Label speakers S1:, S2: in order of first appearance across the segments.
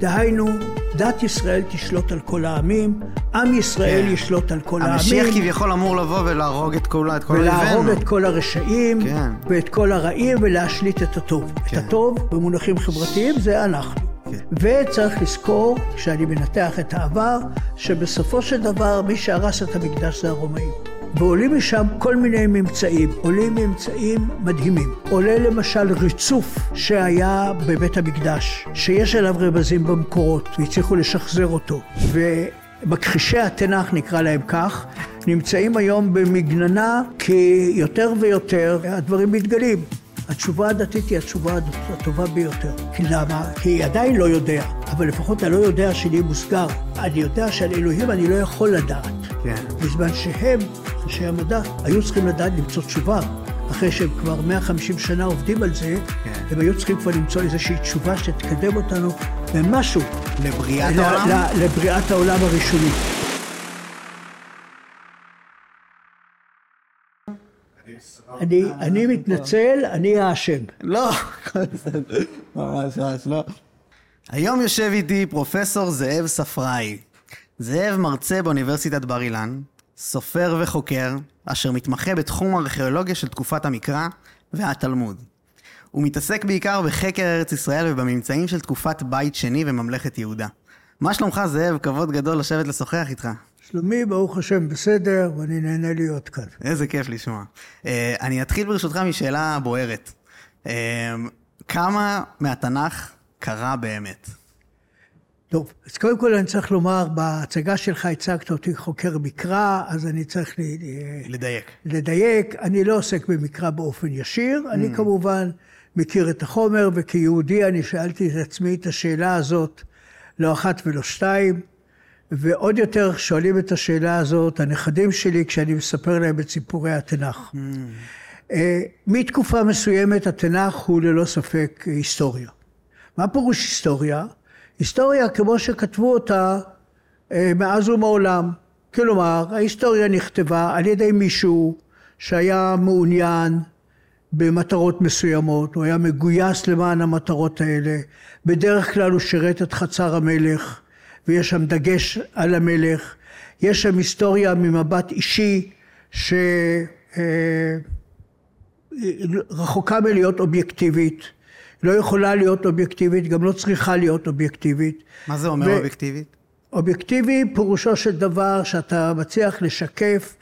S1: דהיינו, דת ישראל תשלוט על כל העמים, עם ישראל
S2: כן.
S1: ישלוט על כל
S2: המשיח
S1: העמים.
S2: כביכול אמור לבוא ולהרוג את כל כל
S1: ולהרוג
S2: אויבינו.
S1: את כל הרשעים,
S2: כן.
S1: ואת כל הרעים, ולהשליט את הטוב.
S2: כן.
S1: את הטוב, במונחים חברתיים, זה אנחנו.
S2: כן.
S1: וצריך לזכור, כשאני מנתח את העבר, שבסופו של דבר מי שהרס את המקדש זה הרומאים. ועולים משם כל מיני ממצאים, עולים ממצאים מדהימים. עולה למשל ריצוף שהיה בבית המקדש, שיש עליו רמזים במקורות, והצליחו לשחזר אותו. ומכחישי התנ"ך, נקרא להם כך, נמצאים היום במגננה, כי יותר ויותר הדברים מתגלים. התשובה הדתית היא התשובה הטובה ביותר. כי למה? כי היא עדיין לא יודע, אבל לפחות הלא יודע שלי מוסגר. אני יודע שעל אלוהים אני לא יכול לדעת.
S2: כן.
S1: בזמן שהם, אנשי המדע, היו צריכים לדעת למצוא תשובה. אחרי שהם כבר 150 שנה עובדים על זה,
S2: כן.
S1: הם היו צריכים כבר למצוא איזושהי תשובה שתקדם אותנו במשהו.
S2: לבריאת העולם?
S1: לבריאת העולם הראשוני. אני, אני מתנצל, אני האשם.
S2: לא. ממש ממש לא. היום יושב איתי פרופסור זאב ספראי. זאב מרצה באוניברסיטת בר אילן, סופר וחוקר, אשר מתמחה בתחום הארכיאולוגיה של תקופת המקרא והתלמוד. הוא מתעסק בעיקר בחקר ארץ ישראל ובממצאים של תקופת בית שני וממלכת יהודה. מה שלומך זאב? כבוד גדול לשבת לשוחח איתך.
S1: שלומי, ברוך השם, בסדר, ואני נהנה להיות כאן.
S2: איזה כיף לשמוע. Uh, אני אתחיל ברשותך משאלה בוערת. Uh, כמה מהתנ"ך קרה באמת?
S1: טוב, אז קודם כל אני צריך לומר, בהצגה שלך הצגת אותי חוקר מקרא, אז אני צריך ל-
S2: לדייק.
S1: לדייק. אני לא עוסק במקרא באופן ישיר, אני כמובן מכיר את החומר, וכיהודי אני שאלתי את עצמי את השאלה הזאת לא אחת ולא שתיים, ועוד יותר שואלים את השאלה הזאת הנכדים שלי כשאני מספר להם את סיפורי התנ"ך. אה, מתקופה מסוימת התנ"ך הוא ללא ספק היסטוריה. מה פירוש היסטוריה? היסטוריה כמו שכתבו אותה אה, מאז ומעולם. כלומר, ההיסטוריה נכתבה על ידי מישהו שהיה מעוניין במטרות מסוימות, הוא היה מגויס למען המטרות האלה. בדרך כלל הוא שירת את חצר המלך, ויש שם דגש על המלך. יש שם היסטוריה ממבט אישי, ש... אה, מלהיות אובייקטיבית, לא יכולה להיות אובייקטיבית, גם לא צריכה להיות אובייקטיבית.
S2: מה זה אומר
S1: ו-
S2: אובייקטיבית?
S1: אובייקטיבי פירושו של דבר שאתה מצליח לשקף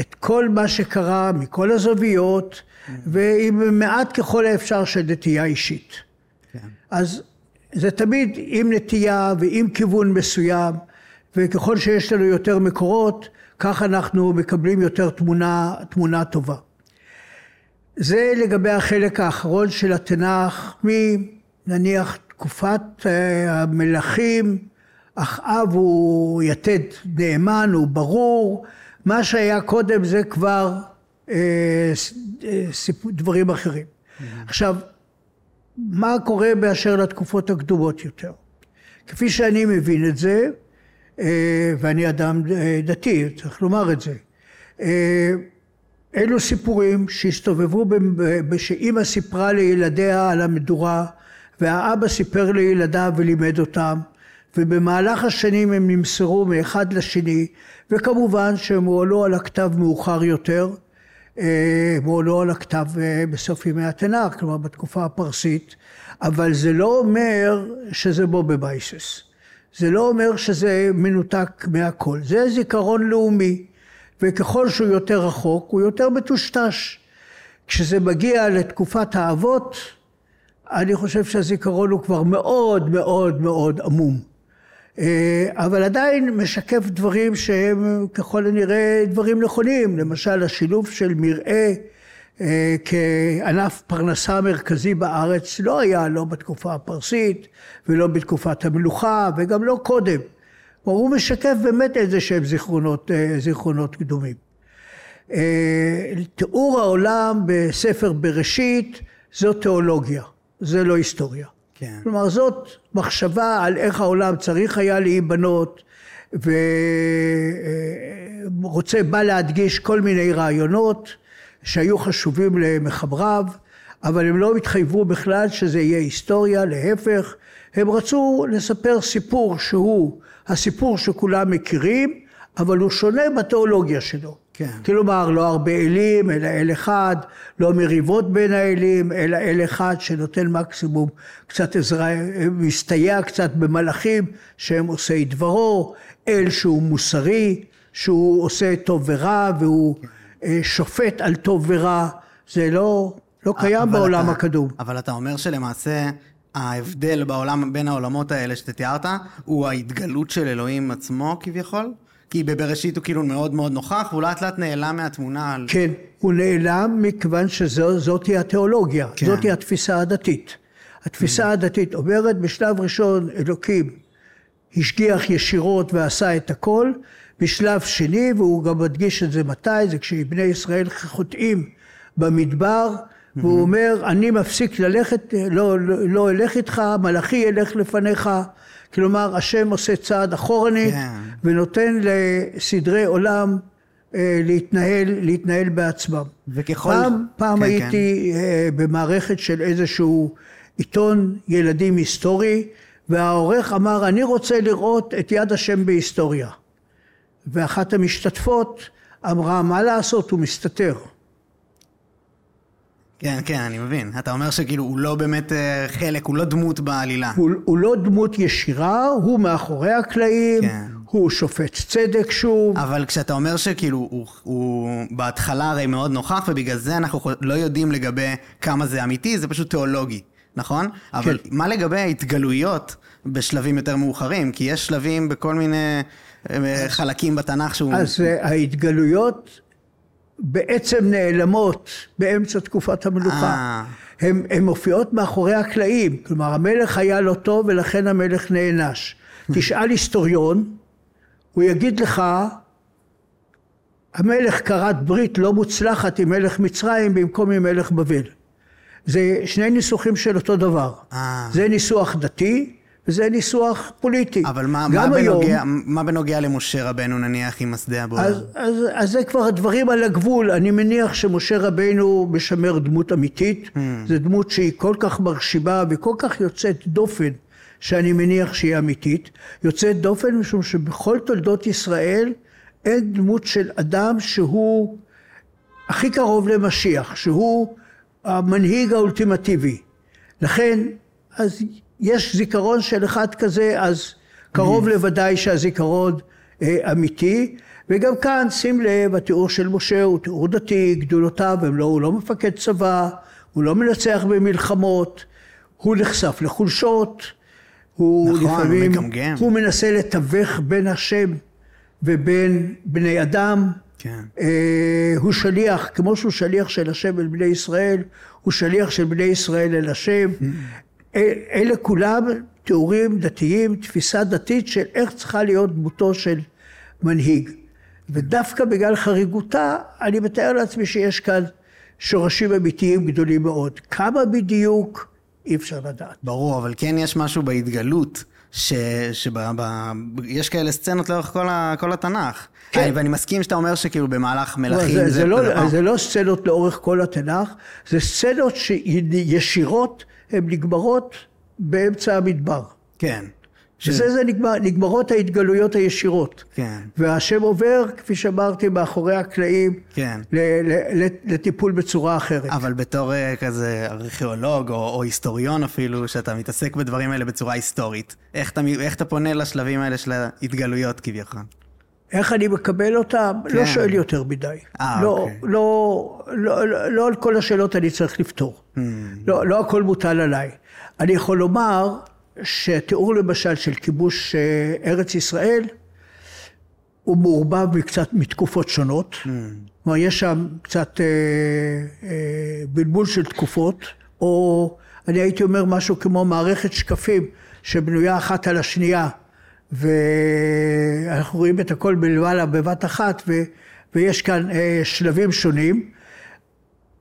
S1: את כל מה שקרה מכל הזוויות, ועם מעט ככל האפשר של נטייה אישית.
S2: כן.
S1: אז זה תמיד עם נטייה ועם כיוון מסוים, וככל שיש לנו יותר מקורות, כך אנחנו מקבלים יותר תמונה, תמונה טובה. זה לגבי החלק האחרון של התנ"ך, מנניח תקופת אה, המלכים, אחאב הוא יתד נאמן, הוא ברור, מה שהיה קודם זה כבר אה, אה, דברים אחרים. עכשיו, מה קורה באשר לתקופות הקדומות יותר? כפי שאני מבין את זה, אה, ואני אדם אה, דתי, צריך לומר את זה, אה, אלו סיפורים שהסתובבו, שאימא סיפרה לילדיה על המדורה, והאבא סיפר לילדיו ולימד אותם, ובמהלך השנים הם נמסרו מאחד לשני, וכמובן שהם הועלו על הכתב מאוחר יותר, אה, הם הועלו על הכתב אה, בסוף ימי התנ"ך, כלומר בתקופה הפרסית, אבל זה לא אומר שזה בובה בייסס. זה לא אומר שזה מנותק מהכל. זה זיכרון לאומי, וככל שהוא יותר רחוק, הוא יותר מטושטש. כשזה מגיע לתקופת האבות, אני חושב שהזיכרון הוא כבר מאוד מאוד מאוד עמום. אה, אבל עדיין משקף דברים שהם ככל הנראה דברים נכונים, למשל השילוב של מרעה אה, כענף פרנסה מרכזי בארץ לא היה לא בתקופה הפרסית ולא בתקופת המלוכה וגם לא קודם. הוא משקף באמת איזה שהם זיכרונות, אה, זיכרונות קדומים. תיאור העולם בספר בראשית זו תיאולוגיה, זה לא היסטוריה.
S2: כן.
S1: כלומר זאת מחשבה על איך העולם צריך היה להיבנות ורוצה, בא להדגיש כל מיני רעיונות שהיו חשובים למחבריו, אבל הם לא התחייבו בכלל שזה יהיה היסטוריה, להפך, הם רצו לספר סיפור שהוא הסיפור שכולם מכירים, אבל הוא שונה בתיאולוגיה שלו.
S2: כן.
S1: כלומר, לא הרבה אלים, אלא אל אחד, לא מריבות בין האלים, אלא אל אחד שנותן מקסימום קצת עזרה, מסתייע קצת במלאכים שהם עושי דברו, אל שהוא מוסרי, שהוא עושה טוב ורע, והוא כן. שופט על טוב ורע. זה לא, לא קיים בעולם
S2: אתה,
S1: הקדום.
S2: אבל אתה אומר שלמעשה ההבדל בעולם, בין העולמות האלה שאתה תיארת, הוא ההתגלות של אלוהים עצמו כביכול? כי בבראשית הוא כאילו מאוד מאוד נוכח, והוא לאט לאט נעלם מהתמונה. על...
S1: כן, הוא נעלם מכיוון שזאתי התיאולוגיה, כן. זאתי התפיסה הדתית. התפיסה mm. הדתית אומרת, בשלב ראשון אלוקים השגיח ישירות ועשה את הכל, בשלב שני, והוא גם מדגיש את זה מתי, זה כשבני ישראל חוטאים במדבר, והוא אומר, אני מפסיק ללכת, לא, לא, לא אלך איתך, מלאכי ילך לפניך. כלומר, השם עושה צעד אחורנית, כן. ונותן לסדרי עולם אה, להתנהל, להתנהל בעצמם.
S2: וככל...
S1: פעם, פעם כן, הייתי כן. אה, במערכת של איזשהו עיתון ילדים היסטורי, והעורך אמר, אני רוצה לראות את יד השם בהיסטוריה. ואחת המשתתפות אמרה, מה לעשות, הוא מסתתר.
S2: כן, כן, אני מבין. אתה אומר שכאילו הוא לא באמת אה, חלק, הוא לא דמות בעלילה.
S1: הוא, הוא לא דמות ישירה, הוא מאחורי הקלעים, כן. הוא שופט צדק שוב.
S2: אבל כשאתה אומר שכאילו הוא, הוא בהתחלה הרי מאוד נוכח, ובגלל זה אנחנו לא יודעים לגבי כמה זה אמיתי, זה פשוט תיאולוגי, נכון? כן. אבל מה לגבי ההתגלויות בשלבים יותר מאוחרים? כי יש שלבים בכל מיני אה, חלקים בתנ"ך שהוא...
S1: אז אה, ההתגלויות... בעצם נעלמות באמצע תקופת המלוכה. הן מופיעות מאחורי הקלעים, כלומר המלך היה לא טוב ולכן המלך נענש. תשאל היסטוריון, הוא יגיד לך, המלך כרת ברית לא מוצלחת עם מלך מצרים במקום עם מלך בבל. זה שני ניסוחים של אותו דבר. זה ניסוח דתי, וזה ניסוח פוליטי.
S2: אבל מה, מה, בנוגע, היום, מה בנוגע למשה רבנו נניח עם השדה הבוער?
S1: אז, אז, אז זה כבר הדברים על הגבול. אני מניח שמשה רבנו משמר דמות אמיתית. Mm. זו דמות שהיא כל כך מרשימה וכל כך יוצאת דופן, שאני מניח שהיא אמיתית. יוצאת דופן משום שבכל תולדות ישראל אין דמות של אדם שהוא הכי קרוב למשיח, שהוא המנהיג האולטימטיבי. לכן, אז יש זיכרון של אחד כזה, אז קרוב. לוודאי שהזיכרון אה, אמיתי. וגם כאן, שים לב, התיאור של משה הוא תיאור דתי, גדולותיו, לא, הוא לא מפקד צבא, הוא לא מנצח במלחמות, הוא נחשף לחולשות, הוא
S2: נכון,
S1: לפעמים,
S2: הוא מגמגם.
S1: הוא מנסה לתווך בין השם ובין בני אדם.
S2: כן.
S1: אה, הוא שליח, כמו שהוא שליח של השם אל בני ישראל, הוא שליח של בני ישראל אל השם. אלה כולם תיאורים דתיים, תפיסה דתית של איך צריכה להיות דמותו של מנהיג. ודווקא בגלל חריגותה, אני מתאר לעצמי שיש כאן שורשים אמיתיים גדולים מאוד. כמה בדיוק, אי אפשר לדעת.
S2: ברור, אבל כן יש משהו בהתגלות, ש... שב... ב... יש כאלה סצנות לאורך כל, ה... כל התנ"ך. כן. אני, ואני מסכים שאתה אומר שכאילו במהלך מלכים
S1: זה... זה, זה, לא, זה לא סצנות לאורך כל התנ"ך, זה סצנות שישירות הן נגמרות באמצע המדבר.
S2: כן.
S1: וזה זה נגמר, נגמרות ההתגלויות הישירות.
S2: כן.
S1: והשם עובר, כפי שאמרתי, מאחורי הקלעים,
S2: כן.
S1: ל- ל- לטיפול בצורה אחרת.
S2: אבל בתור אה, כזה ארכיאולוג, או, או היסטוריון אפילו, שאתה מתעסק בדברים האלה בצורה היסטורית, איך אתה, איך אתה פונה לשלבים האלה של ההתגלויות כביכול?
S1: איך אני מקבל אותם? לא כן. לא שואל יותר מדי.
S2: אה,
S1: לא,
S2: אוקיי.
S1: לא, לא, לא, לא על כל השאלות אני צריך לפתור. Mm. לא, לא הכל מוטל עליי. אני יכול לומר שתיאור למשל של כיבוש אה, ארץ ישראל, הוא מעורבב מקצת מתקופות שונות. Mm. כלומר, יש שם קצת אה, אה, בלבול של תקופות, או אני הייתי אומר משהו כמו מערכת שקפים שבנויה אחת על השנייה. ואנחנו רואים את הכל בלבלה בבת אחת, ו, ויש כאן אה, שלבים שונים,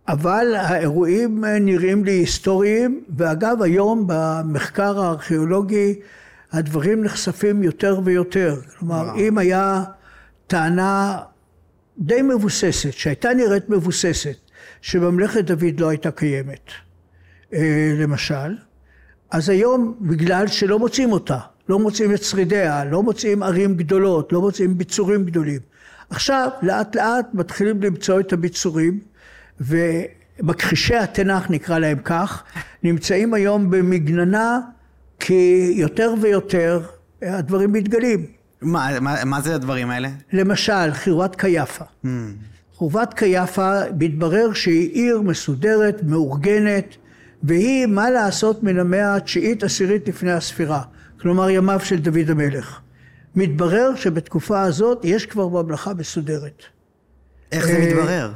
S1: אבל האירועים נראים לי היסטוריים, ואגב היום במחקר הארכיאולוגי הדברים נחשפים יותר ויותר. כלומר, וואו. אם היה טענה די מבוססת, שהייתה נראית מבוססת, שממלכת דוד לא הייתה קיימת, אה, למשל, אז היום, בגלל שלא מוצאים אותה, לא מוצאים את שרידיה, לא מוצאים ערים גדולות, לא מוצאים ביצורים גדולים. עכשיו, לאט לאט מתחילים למצוא את הביצורים, ומכחישי התנ"ך, נקרא להם כך, נמצאים היום במגננה, כי יותר ויותר הדברים מתגלים.
S2: מה, מה, מה זה הדברים האלה?
S1: למשל, חירת קייפה. Mm. חורבת קייפה, מתברר שהיא עיר מסודרת, מאורגנת, והיא, מה לעשות, מן המאה התשיעית עשירית לפני הספירה. כלומר, ימיו של דוד המלך. מתברר שבתקופה הזאת יש כבר ממלכה מסודרת.
S2: איך זה אה, מתברר?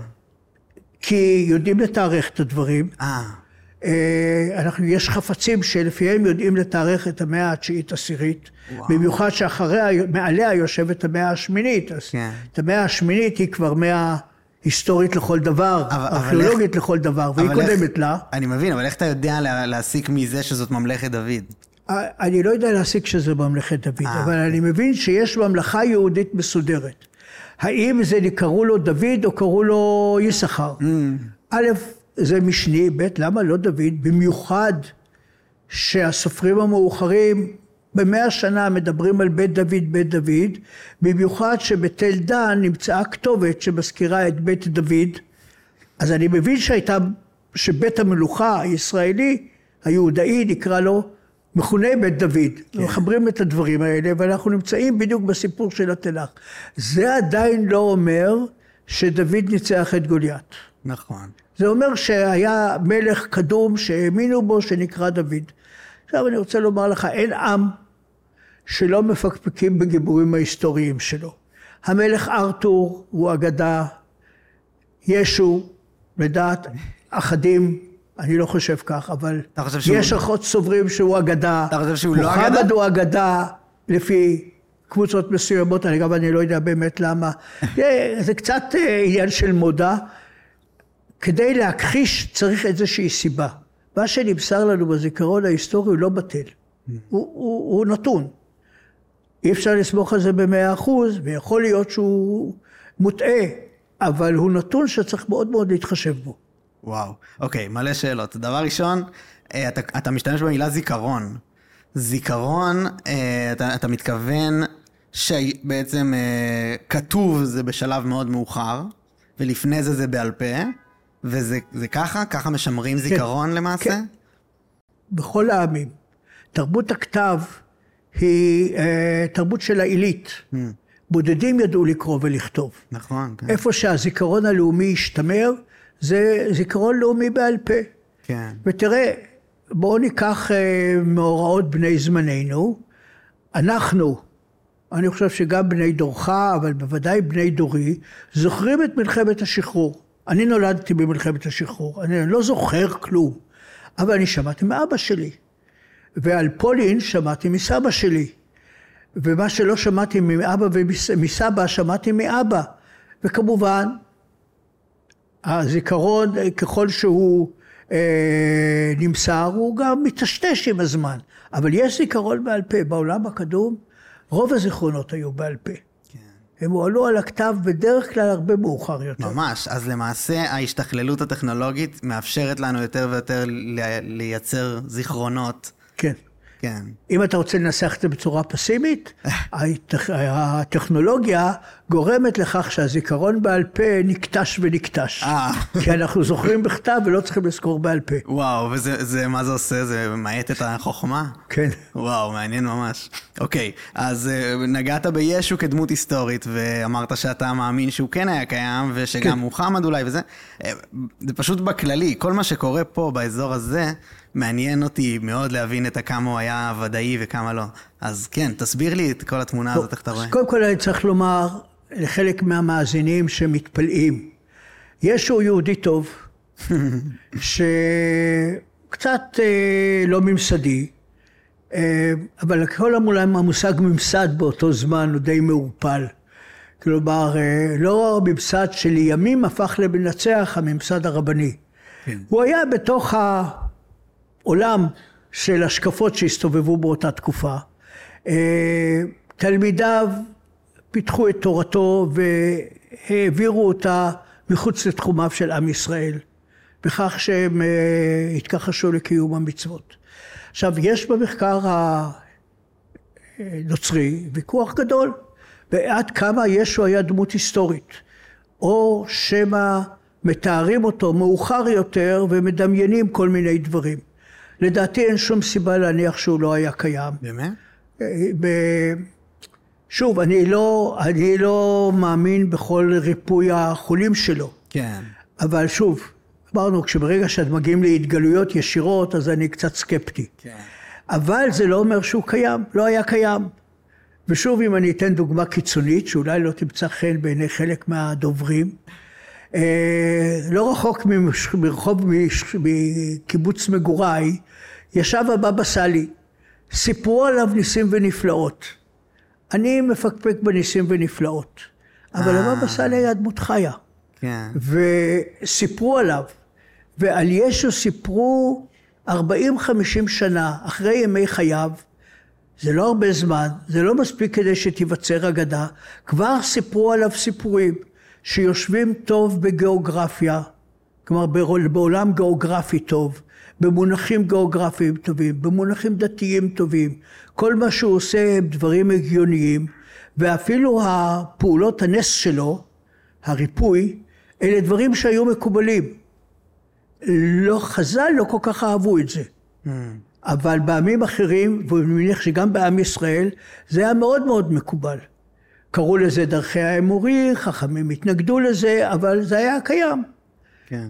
S1: כי יודעים לתארך את הדברים.
S2: אה.
S1: אה. אנחנו, יש חפצים שלפיהם יודעים לתארך את המאה התשיעית עשירית, במיוחד שאחריה, מעליה יושבת המאה השמינית, אז כן. את המאה השמינית היא כבר מאה היסטורית לכל דבר, ארכיאולוגית לכל דבר, והיא קודמת לה.
S2: אני מבין, אבל איך אתה יודע להסיק מזה שזאת ממלכת דוד?
S1: אני לא יודע להסיק שזה ממלכת דוד, אה. אבל אני מבין שיש ממלכה יהודית מסודרת. האם זה קראו לו דוד או קראו לו יששכר? Mm. א', זה משני, ב', למה לא דוד? במיוחד שהסופרים המאוחרים במאה שנה מדברים על בית דוד, בית דוד, במיוחד שבתל דן נמצאה כתובת שמזכירה את בית דוד. אז אני מבין שהייתה, שבית המלוכה הישראלי, היהודאי, נקרא לו, מכונה בית דוד. כן. מחברים את הדברים האלה, ואנחנו נמצאים בדיוק בסיפור של התנ"ך. זה עדיין לא אומר שדוד ניצח את גוליית.
S2: נכון.
S1: זה אומר שהיה מלך קדום שהאמינו בו, שנקרא דוד. עכשיו אני רוצה לומר לך, אין עם שלא מפקפקים בגיבורים ההיסטוריים שלו. המלך ארתור הוא אגדה, ישו, לדעת אחדים, אני לא חושב כך, אבל יש אחות סוברים שהוא אגדה.
S2: אתה חושב שהוא לא אגדה?
S1: מוחמד הוא אגדה לפי קבוצות מסוימות, אני גם אני לא יודע באמת למה. זה קצת אה, עניין של מודה. כדי להכחיש צריך איזושהי סיבה. מה שנמסר לנו בזיכרון ההיסטורי הוא לא בטל, הוא, הוא, הוא נתון. אי אפשר לסמוך על זה במאה אחוז, ויכול להיות שהוא מוטעה, אבל הוא נתון שצריך מאוד מאוד להתחשב בו.
S2: וואו, אוקיי, מלא שאלות. דבר ראשון, אה, אתה, אתה משתמש במילה זיכרון. זיכרון, אה, אתה, אתה מתכוון שבעצם אה, כתוב זה בשלב מאוד מאוחר, ולפני זה זה בעל פה, וזה זה ככה? ככה משמרים כן, זיכרון למעשה? כן.
S1: בכל העמים. תרבות הכתב היא אה, תרבות של העילית. Mm. בודדים ידעו לקרוא ולכתוב.
S2: נכון, כן.
S1: איפה שהזיכרון הלאומי השתמר, זה זיכרון לאומי בעל פה.
S2: כן.
S1: ותראה, בואו ניקח אה, מאורעות בני זמננו. אנחנו, אני חושב שגם בני דורך, אבל בוודאי בני דורי, זוכרים את מלחמת השחרור. אני נולדתי במלחמת השחרור, אני לא זוכר כלום, אבל אני שמעתי מאבא שלי. ועל פולין שמעתי מסבא שלי. ומה שלא שמעתי מאבא ומסבא, שמעתי מאבא. וכמובן, הזיכרון, ככל שהוא אה, נמסר, הוא גם מטשטש עם הזמן. אבל יש זיכרון בעל פה. בעולם הקדום, רוב הזיכרונות היו בעל פה. הם הועלו על הכתב בדרך כלל הרבה מאוחר יותר.
S2: ממש, אז למעשה ההשתכללות הטכנולוגית מאפשרת לנו יותר ויותר לייצר זיכרונות
S1: כן.
S2: כן.
S1: אם אתה רוצה לנסח את זה בצורה פסימית, הטכנולוגיה גורמת לכך שהזיכרון בעל פה נקטש ונקטש.
S2: אה.
S1: כי אנחנו זוכרים בכתב ולא צריכים לזכור בעל פה.
S2: וואו, וזה, זה, מה זה עושה? זה ממעט את החוכמה?
S1: כן.
S2: וואו, מעניין ממש. אוקיי, אז אה, נגעת בישו כדמות היסטורית, ואמרת שאתה מאמין שהוא כן היה קיים, ושגם כן. מוחמד אולי וזה. אה, זה פשוט בכללי, כל מה שקורה פה באזור הזה, מעניין אותי מאוד להבין את כמה הוא היה ודאי וכמה לא. אז כן, תסביר לי את כל התמונה הזאת, איך אתה רואה.
S1: קודם כל אני צריך לומר לחלק מהמאזינים שמתפלאים, ישו יהודי טוב, שקצת אה, לא ממסדי, אה, אבל כל המושג ממסד באותו זמן הוא די מעורפל. כלומר, אה, לא הממסד שלימים הפך למנצח הממסד הרבני. כן. הוא היה בתוך העולם של השקפות שהסתובבו באותה תקופה. אה, תלמידיו פיתחו את תורתו והעבירו אותה מחוץ לתחומיו של עם ישראל, בכך שהם אה, התכחשו לקיום המצוות. עכשיו, יש במחקר הנוצרי ויכוח גדול, ועד כמה ישו היה דמות היסטורית, או שמא מתארים אותו מאוחר יותר ומדמיינים כל מיני דברים. לדעתי אין שום סיבה להניח שהוא לא היה קיים.
S2: באמת?
S1: ב... שוב, אני לא, אני לא מאמין בכל ריפוי החולים שלו.
S2: כן.
S1: אבל שוב, אמרנו, כשברגע שאת מגיעים להתגלויות ישירות, אז אני קצת סקפטי.
S2: כן.
S1: אבל זה לא אומר שהוא קיים, לא היה קיים. ושוב, אם אני אתן דוגמה קיצונית, שאולי לא תמצא חן בעיני חלק מהדוברים, אה, לא רחוק מרחוב מקיבוץ מגוריי, ישב הבבא סאלי, סיפרו עליו ניסים ונפלאות. אני מפקפק בניסים ונפלאות, אבל
S2: אה.
S1: הבבא סאלי היה דמות חיה.
S2: כן.
S1: וסיפרו עליו, ועל ישו סיפרו 40-50 שנה אחרי ימי חייו, זה לא הרבה זמן, זה לא מספיק כדי שתיווצר אגדה, כבר סיפרו עליו סיפורים שיושבים טוב בגיאוגרפיה, כלומר בעולם גיאוגרפי טוב, במונחים גיאוגרפיים טובים, במונחים דתיים טובים, כל מה שהוא עושה הם דברים הגיוניים, ואפילו הפעולות הנס שלו, הריפוי, אלה דברים שהיו מקובלים. לא, חז"ל לא כל כך אהבו את זה.
S2: Mm.
S1: אבל בעמים אחרים, ואני מניח שגם בעם ישראל, זה היה מאוד מאוד מקובל. קראו לזה דרכי האמורי, חכמים התנגדו לזה, אבל זה היה קיים.
S2: כן.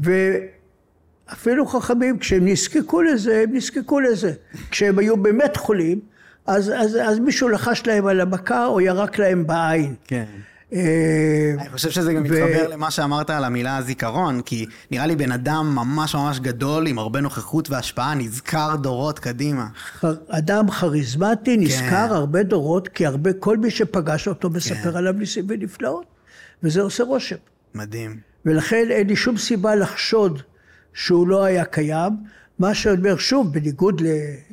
S1: ואפילו חכמים, כשהם נזקקו לזה, הם נזקקו לזה. כשהם היו באמת חולים, אז, אז, אז מישהו לחש להם על המכה או ירק להם בעין.
S2: כן.
S1: אה,
S2: אני חושב שזה גם מתחבר למה שאמרת על המילה זיכרון, כי נראה לי בן אדם ממש ממש גדול, עם הרבה נוכחות והשפעה, נזכר דורות קדימה.
S1: אדם כריזמטי, נזכר הרבה דורות, כי הרבה, כל מי שפגש אותו מספר
S2: כן.
S1: עליו ניסים ונפלאות, וזה עושה רושם.
S2: מדהים.
S1: ולכן אין לי שום סיבה לחשוד שהוא לא היה קיים. מה שאני אומר, שוב, בניגוד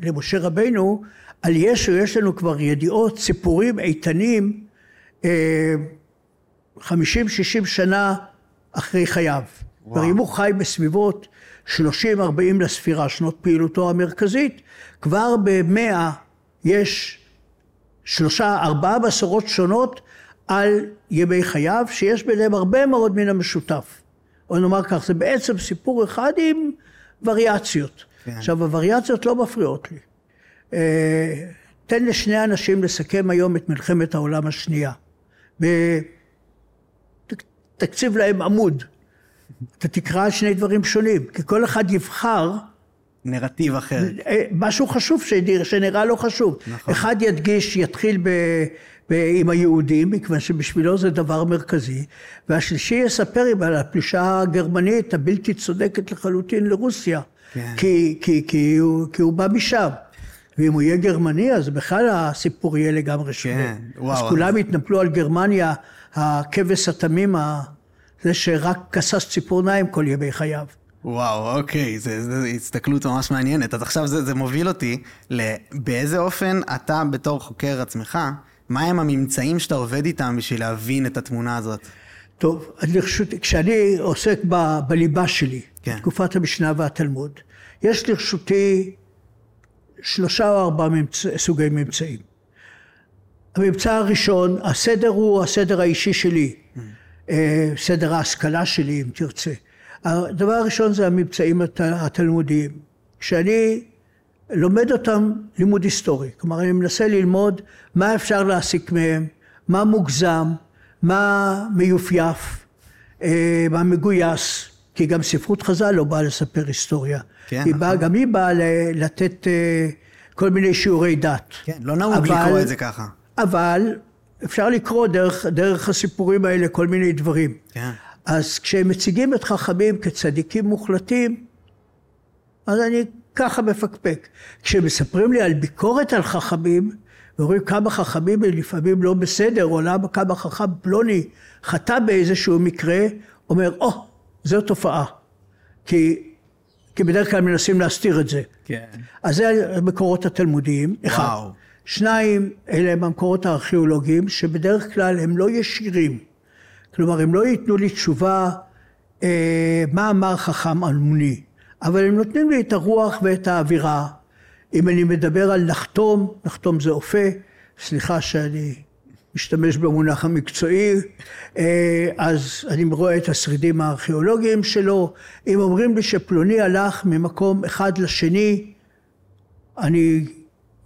S1: למשה רבנו, על ישו יש לנו כבר ידיעות, סיפורים איתנים, אה, 50-60 שנה אחרי חייו. כבר אם הוא חי בסביבות 30-40 לספירה, שנות פעילותו המרכזית, כבר במאה יש שלושה, ארבעה מסורות שונות על ימי חייו, שיש ביניהם הרבה מאוד מן המשותף. או נאמר כך, זה בעצם סיפור אחד עם וריאציות.
S2: כן.
S1: עכשיו, הווריאציות לא מפריעות לי. אה, תן לשני אנשים לסכם היום את מלחמת העולם השנייה. תקציב להם עמוד. אתה תקרא שני דברים שונים, כי כל אחד יבחר
S2: נרטיב אחר.
S1: אה, משהו חשוב שנראה, לא חשוב.
S2: נכון.
S1: אחד ידגיש, יתחיל ב, ב, עם היהודים, מכיוון שבשבילו זה דבר מרכזי, והשלישי יספר עם על הפלישה הגרמנית הבלתי צודקת לחלוטין לרוסיה,
S2: כן.
S1: כי, כי, כי, הוא, כי הוא בא משם. ואם הוא יהיה גרמני, אז בכלל הסיפור יהיה לגמרי שונה.
S2: כן, וואו.
S1: אז כולם יתנפלו על גרמניה, הכבש התמים, זה שרק כסס ציפורניים כל ימי חייו.
S2: וואו, אוקיי, זו הסתכלות ממש מעניינת. אז עכשיו זה, זה מוביל אותי לבאיזה אופן אתה בתור חוקר עצמך, מהם הממצאים שאתה עובד איתם בשביל להבין את התמונה הזאת?
S1: טוב, אז לרשותי, כשאני עוסק ב, בליבה שלי,
S2: כן.
S1: תקופת המשנה והתלמוד, יש לרשותי שלושה או ארבעה ממצ... סוגי ממצאים. הממצא הראשון, הסדר הוא הסדר האישי שלי, אה, סדר ההשכלה שלי, אם תרצה. הדבר הראשון זה הממצאים הת- התלמודיים. כשאני לומד אותם לימוד היסטורי, כלומר אני מנסה ללמוד מה אפשר להסיק מהם, מה מוגזם, מה מיופייף, אה, מה מגויס, כי גם ספרות חז"ל לא באה לספר היסטוריה.
S2: כן,
S1: היא
S2: נכון.
S1: באה, גם היא באה לתת אה, כל מיני שיעורי דת.
S2: כן, לא נהוג לקרוא את זה ככה.
S1: אבל אפשר לקרוא דרך, דרך הסיפורים האלה כל מיני דברים.
S2: כן.
S1: אז כשהם מציגים את חכמים כצדיקים מוחלטים, אז אני ככה מפקפק. כשמספרים לי על ביקורת על חכמים, ורואים כמה חכמים הם לפעמים לא בסדר, או למה כמה חכם פלוני חטא באיזשהו מקרה, אומר, או, oh, זו תופעה. כי, כי בדרך כלל מנסים להסתיר את זה.
S2: כן.
S1: אז זה המקורות התלמודיים, אחד.
S2: וואו.
S1: שניים, אלה הם המקורות הארכיאולוגיים, שבדרך כלל הם לא ישירים. כלומר, הם לא ייתנו לי תשובה אה, מה אמר חכם אלמוני, אבל הם נותנים לי את הרוח ואת האווירה. אם אני מדבר על נחתום, נחתום זה אופה, סליחה שאני משתמש במונח המקצועי, אה, אז אני רואה את השרידים הארכיאולוגיים שלו. אם אומרים לי שפלוני הלך ממקום אחד לשני, אני,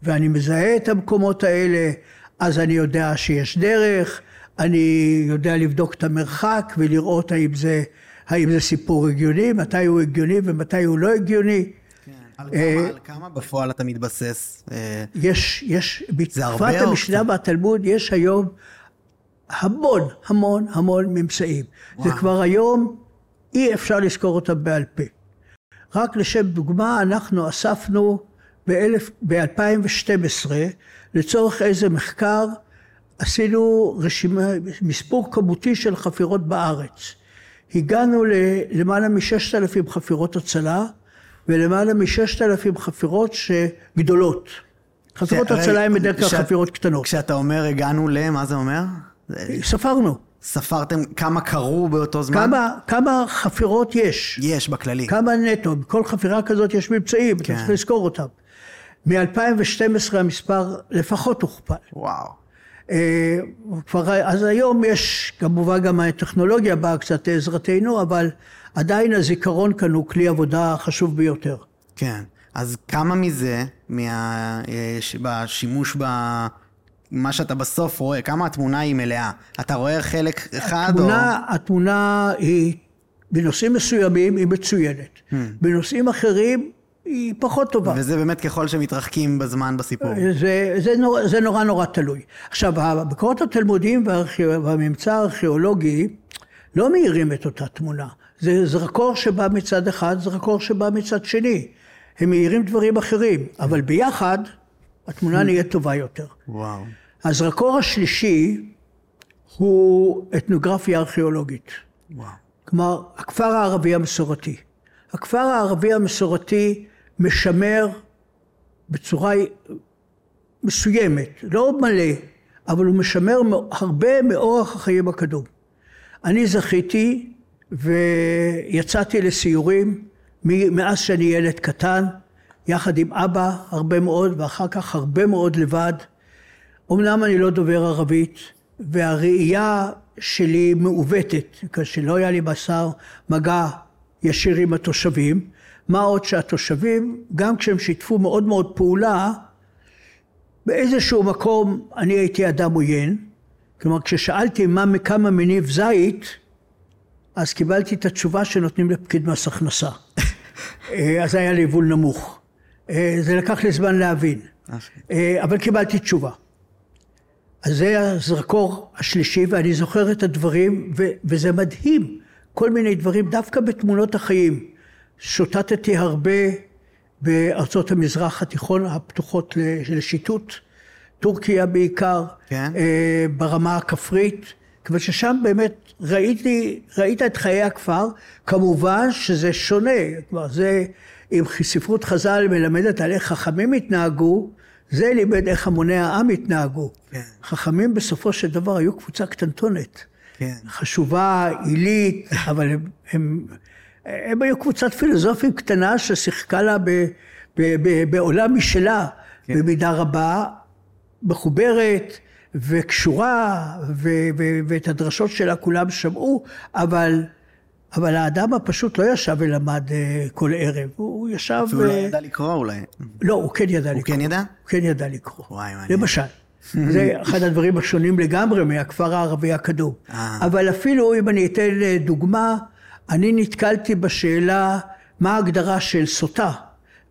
S1: ואני מזהה את המקומות האלה, אז אני יודע שיש דרך, אני יודע לבדוק את המרחק ולראות האם זה, האם זה סיפור הגיוני, מתי הוא הגיוני ומתי הוא לא הגיוני.
S2: כן. על כמה, על כמה בפועל אתה מתבסס?
S1: יש, יש, בתקופת המשנה והתלמוד יש היום המון, המון, המון ממצאים. וואו. זה כבר היום, אי אפשר לזכור אותם בעל פה. רק לשם דוגמה, אנחנו אספנו ב-2012, לצורך איזה מחקר, עשינו רשימה, מספור כמותי של חפירות בארץ. הגענו ללמעלה מששת אלפים חפירות הצלה ולמעלה מששת אלפים חפירות גדולות. חפירות הצלה הן בדרך כלל חפירות קטנות.
S2: כשאתה אומר הגענו ל... מה זה אומר?
S1: ספרנו.
S2: ספרתם כמה קרו באותו זמן?
S1: כמה, כמה חפירות יש.
S2: יש בכללי.
S1: כמה נטו. בכל חפירה כזאת יש ממצאים, כן. אתה צריך לזכור אותם. מ-2012 המספר לפחות הוכפל.
S2: וואו.
S1: אה, כבר, אז היום יש, כמובן גם הטכנולוגיה באה קצת לעזרתנו, אבל עדיין הזיכרון כאן הוא כלי עבודה חשוב ביותר.
S2: כן, אז כמה מזה, מה, בשימוש ב... מה שאתה בסוף רואה, כמה התמונה היא מלאה? אתה רואה חלק אחד
S1: התמונה, או... התמונה היא, בנושאים מסוימים היא מצוינת. Hmm. בנושאים אחרים היא פחות טובה.
S2: וזה באמת ככל שמתרחקים בזמן בסיפור.
S1: זה, זה, נור, זה נורא נורא תלוי. עכשיו, הבקורות התלמודיים והממצא הארכיאולוגי לא מאירים את אותה תמונה. זה זרקור שבא מצד אחד, זרקור שבא מצד שני. הם מאירים דברים אחרים, אבל ביחד התמונה hmm. נהיית טובה יותר.
S2: וואו.
S1: הזרקור השלישי הוא אתנוגרפיה ארכיאולוגית.
S2: וואו.
S1: כלומר, הכפר הערבי המסורתי. הכפר הערבי המסורתי משמר בצורה מסוימת, לא מלא, אבל הוא משמר הרבה מאורח החיים הקדום. אני זכיתי ויצאתי לסיורים מאז שאני ילד קטן, יחד עם אבא הרבה מאוד, ואחר כך הרבה מאוד לבד. אמנם אני לא דובר ערבית, והראייה שלי מעוותת, כשלא היה לי בשר מגע ישיר עם התושבים, מה עוד שהתושבים, גם כשהם שיתפו מאוד מאוד פעולה, באיזשהו מקום אני הייתי אדם עוין. כלומר, כששאלתי מה, כמה מניב זית, אז קיבלתי את התשובה שנותנים לפקיד מס הכנסה. אה, אז היה לי יבול נמוך. אה, זה לקח לי זמן להבין. אה, אבל קיבלתי תשובה. אז זה הזרקור השלישי, ואני זוכר את הדברים, ו- וזה מדהים, כל מיני דברים, דווקא בתמונות החיים. שוטטתי הרבה בארצות המזרח התיכון הפתוחות לשיטוט, טורקיה בעיקר,
S2: כן.
S1: אה, ברמה הכפרית, כיוון ששם באמת ראיתי, ראית את חיי הכפר, כמובן שזה שונה, כלומר זה, אם ספרות חז"ל מלמדת על איך חכמים התנהגו, זה לימד איך המוני העם התנהגו.
S2: כן.
S1: חכמים בסופו של דבר היו קבוצה קטנטונת.
S2: כן.
S1: חשובה, עילית, אבל הם, הם הם היו קבוצת פילוסופים קטנה ששיחקה לה ב, ב, ב, בעולם משלה, כן. במידה רבה, מחוברת וקשורה, ו, ו, ואת הדרשות שלה כולם שמעו, אבל, אבל האדם הפשוט לא ישב ולמד אה, כל ערב, הוא ישב...
S2: אפילו לא ידע לקרוא אולי.
S1: לא, הוא כן ידע
S2: הוא
S1: לקרוא.
S2: הוא כן ידע?
S1: הוא כן ידע לקרוא.
S2: וואי, מעניין.
S1: למשל. זה אחד הדברים השונים לגמרי מהכפר הערבי הקדום.
S2: אה.
S1: אבל אפילו אם אני אתן אה, דוגמה, אני נתקלתי בשאלה מה ההגדרה של סוטה,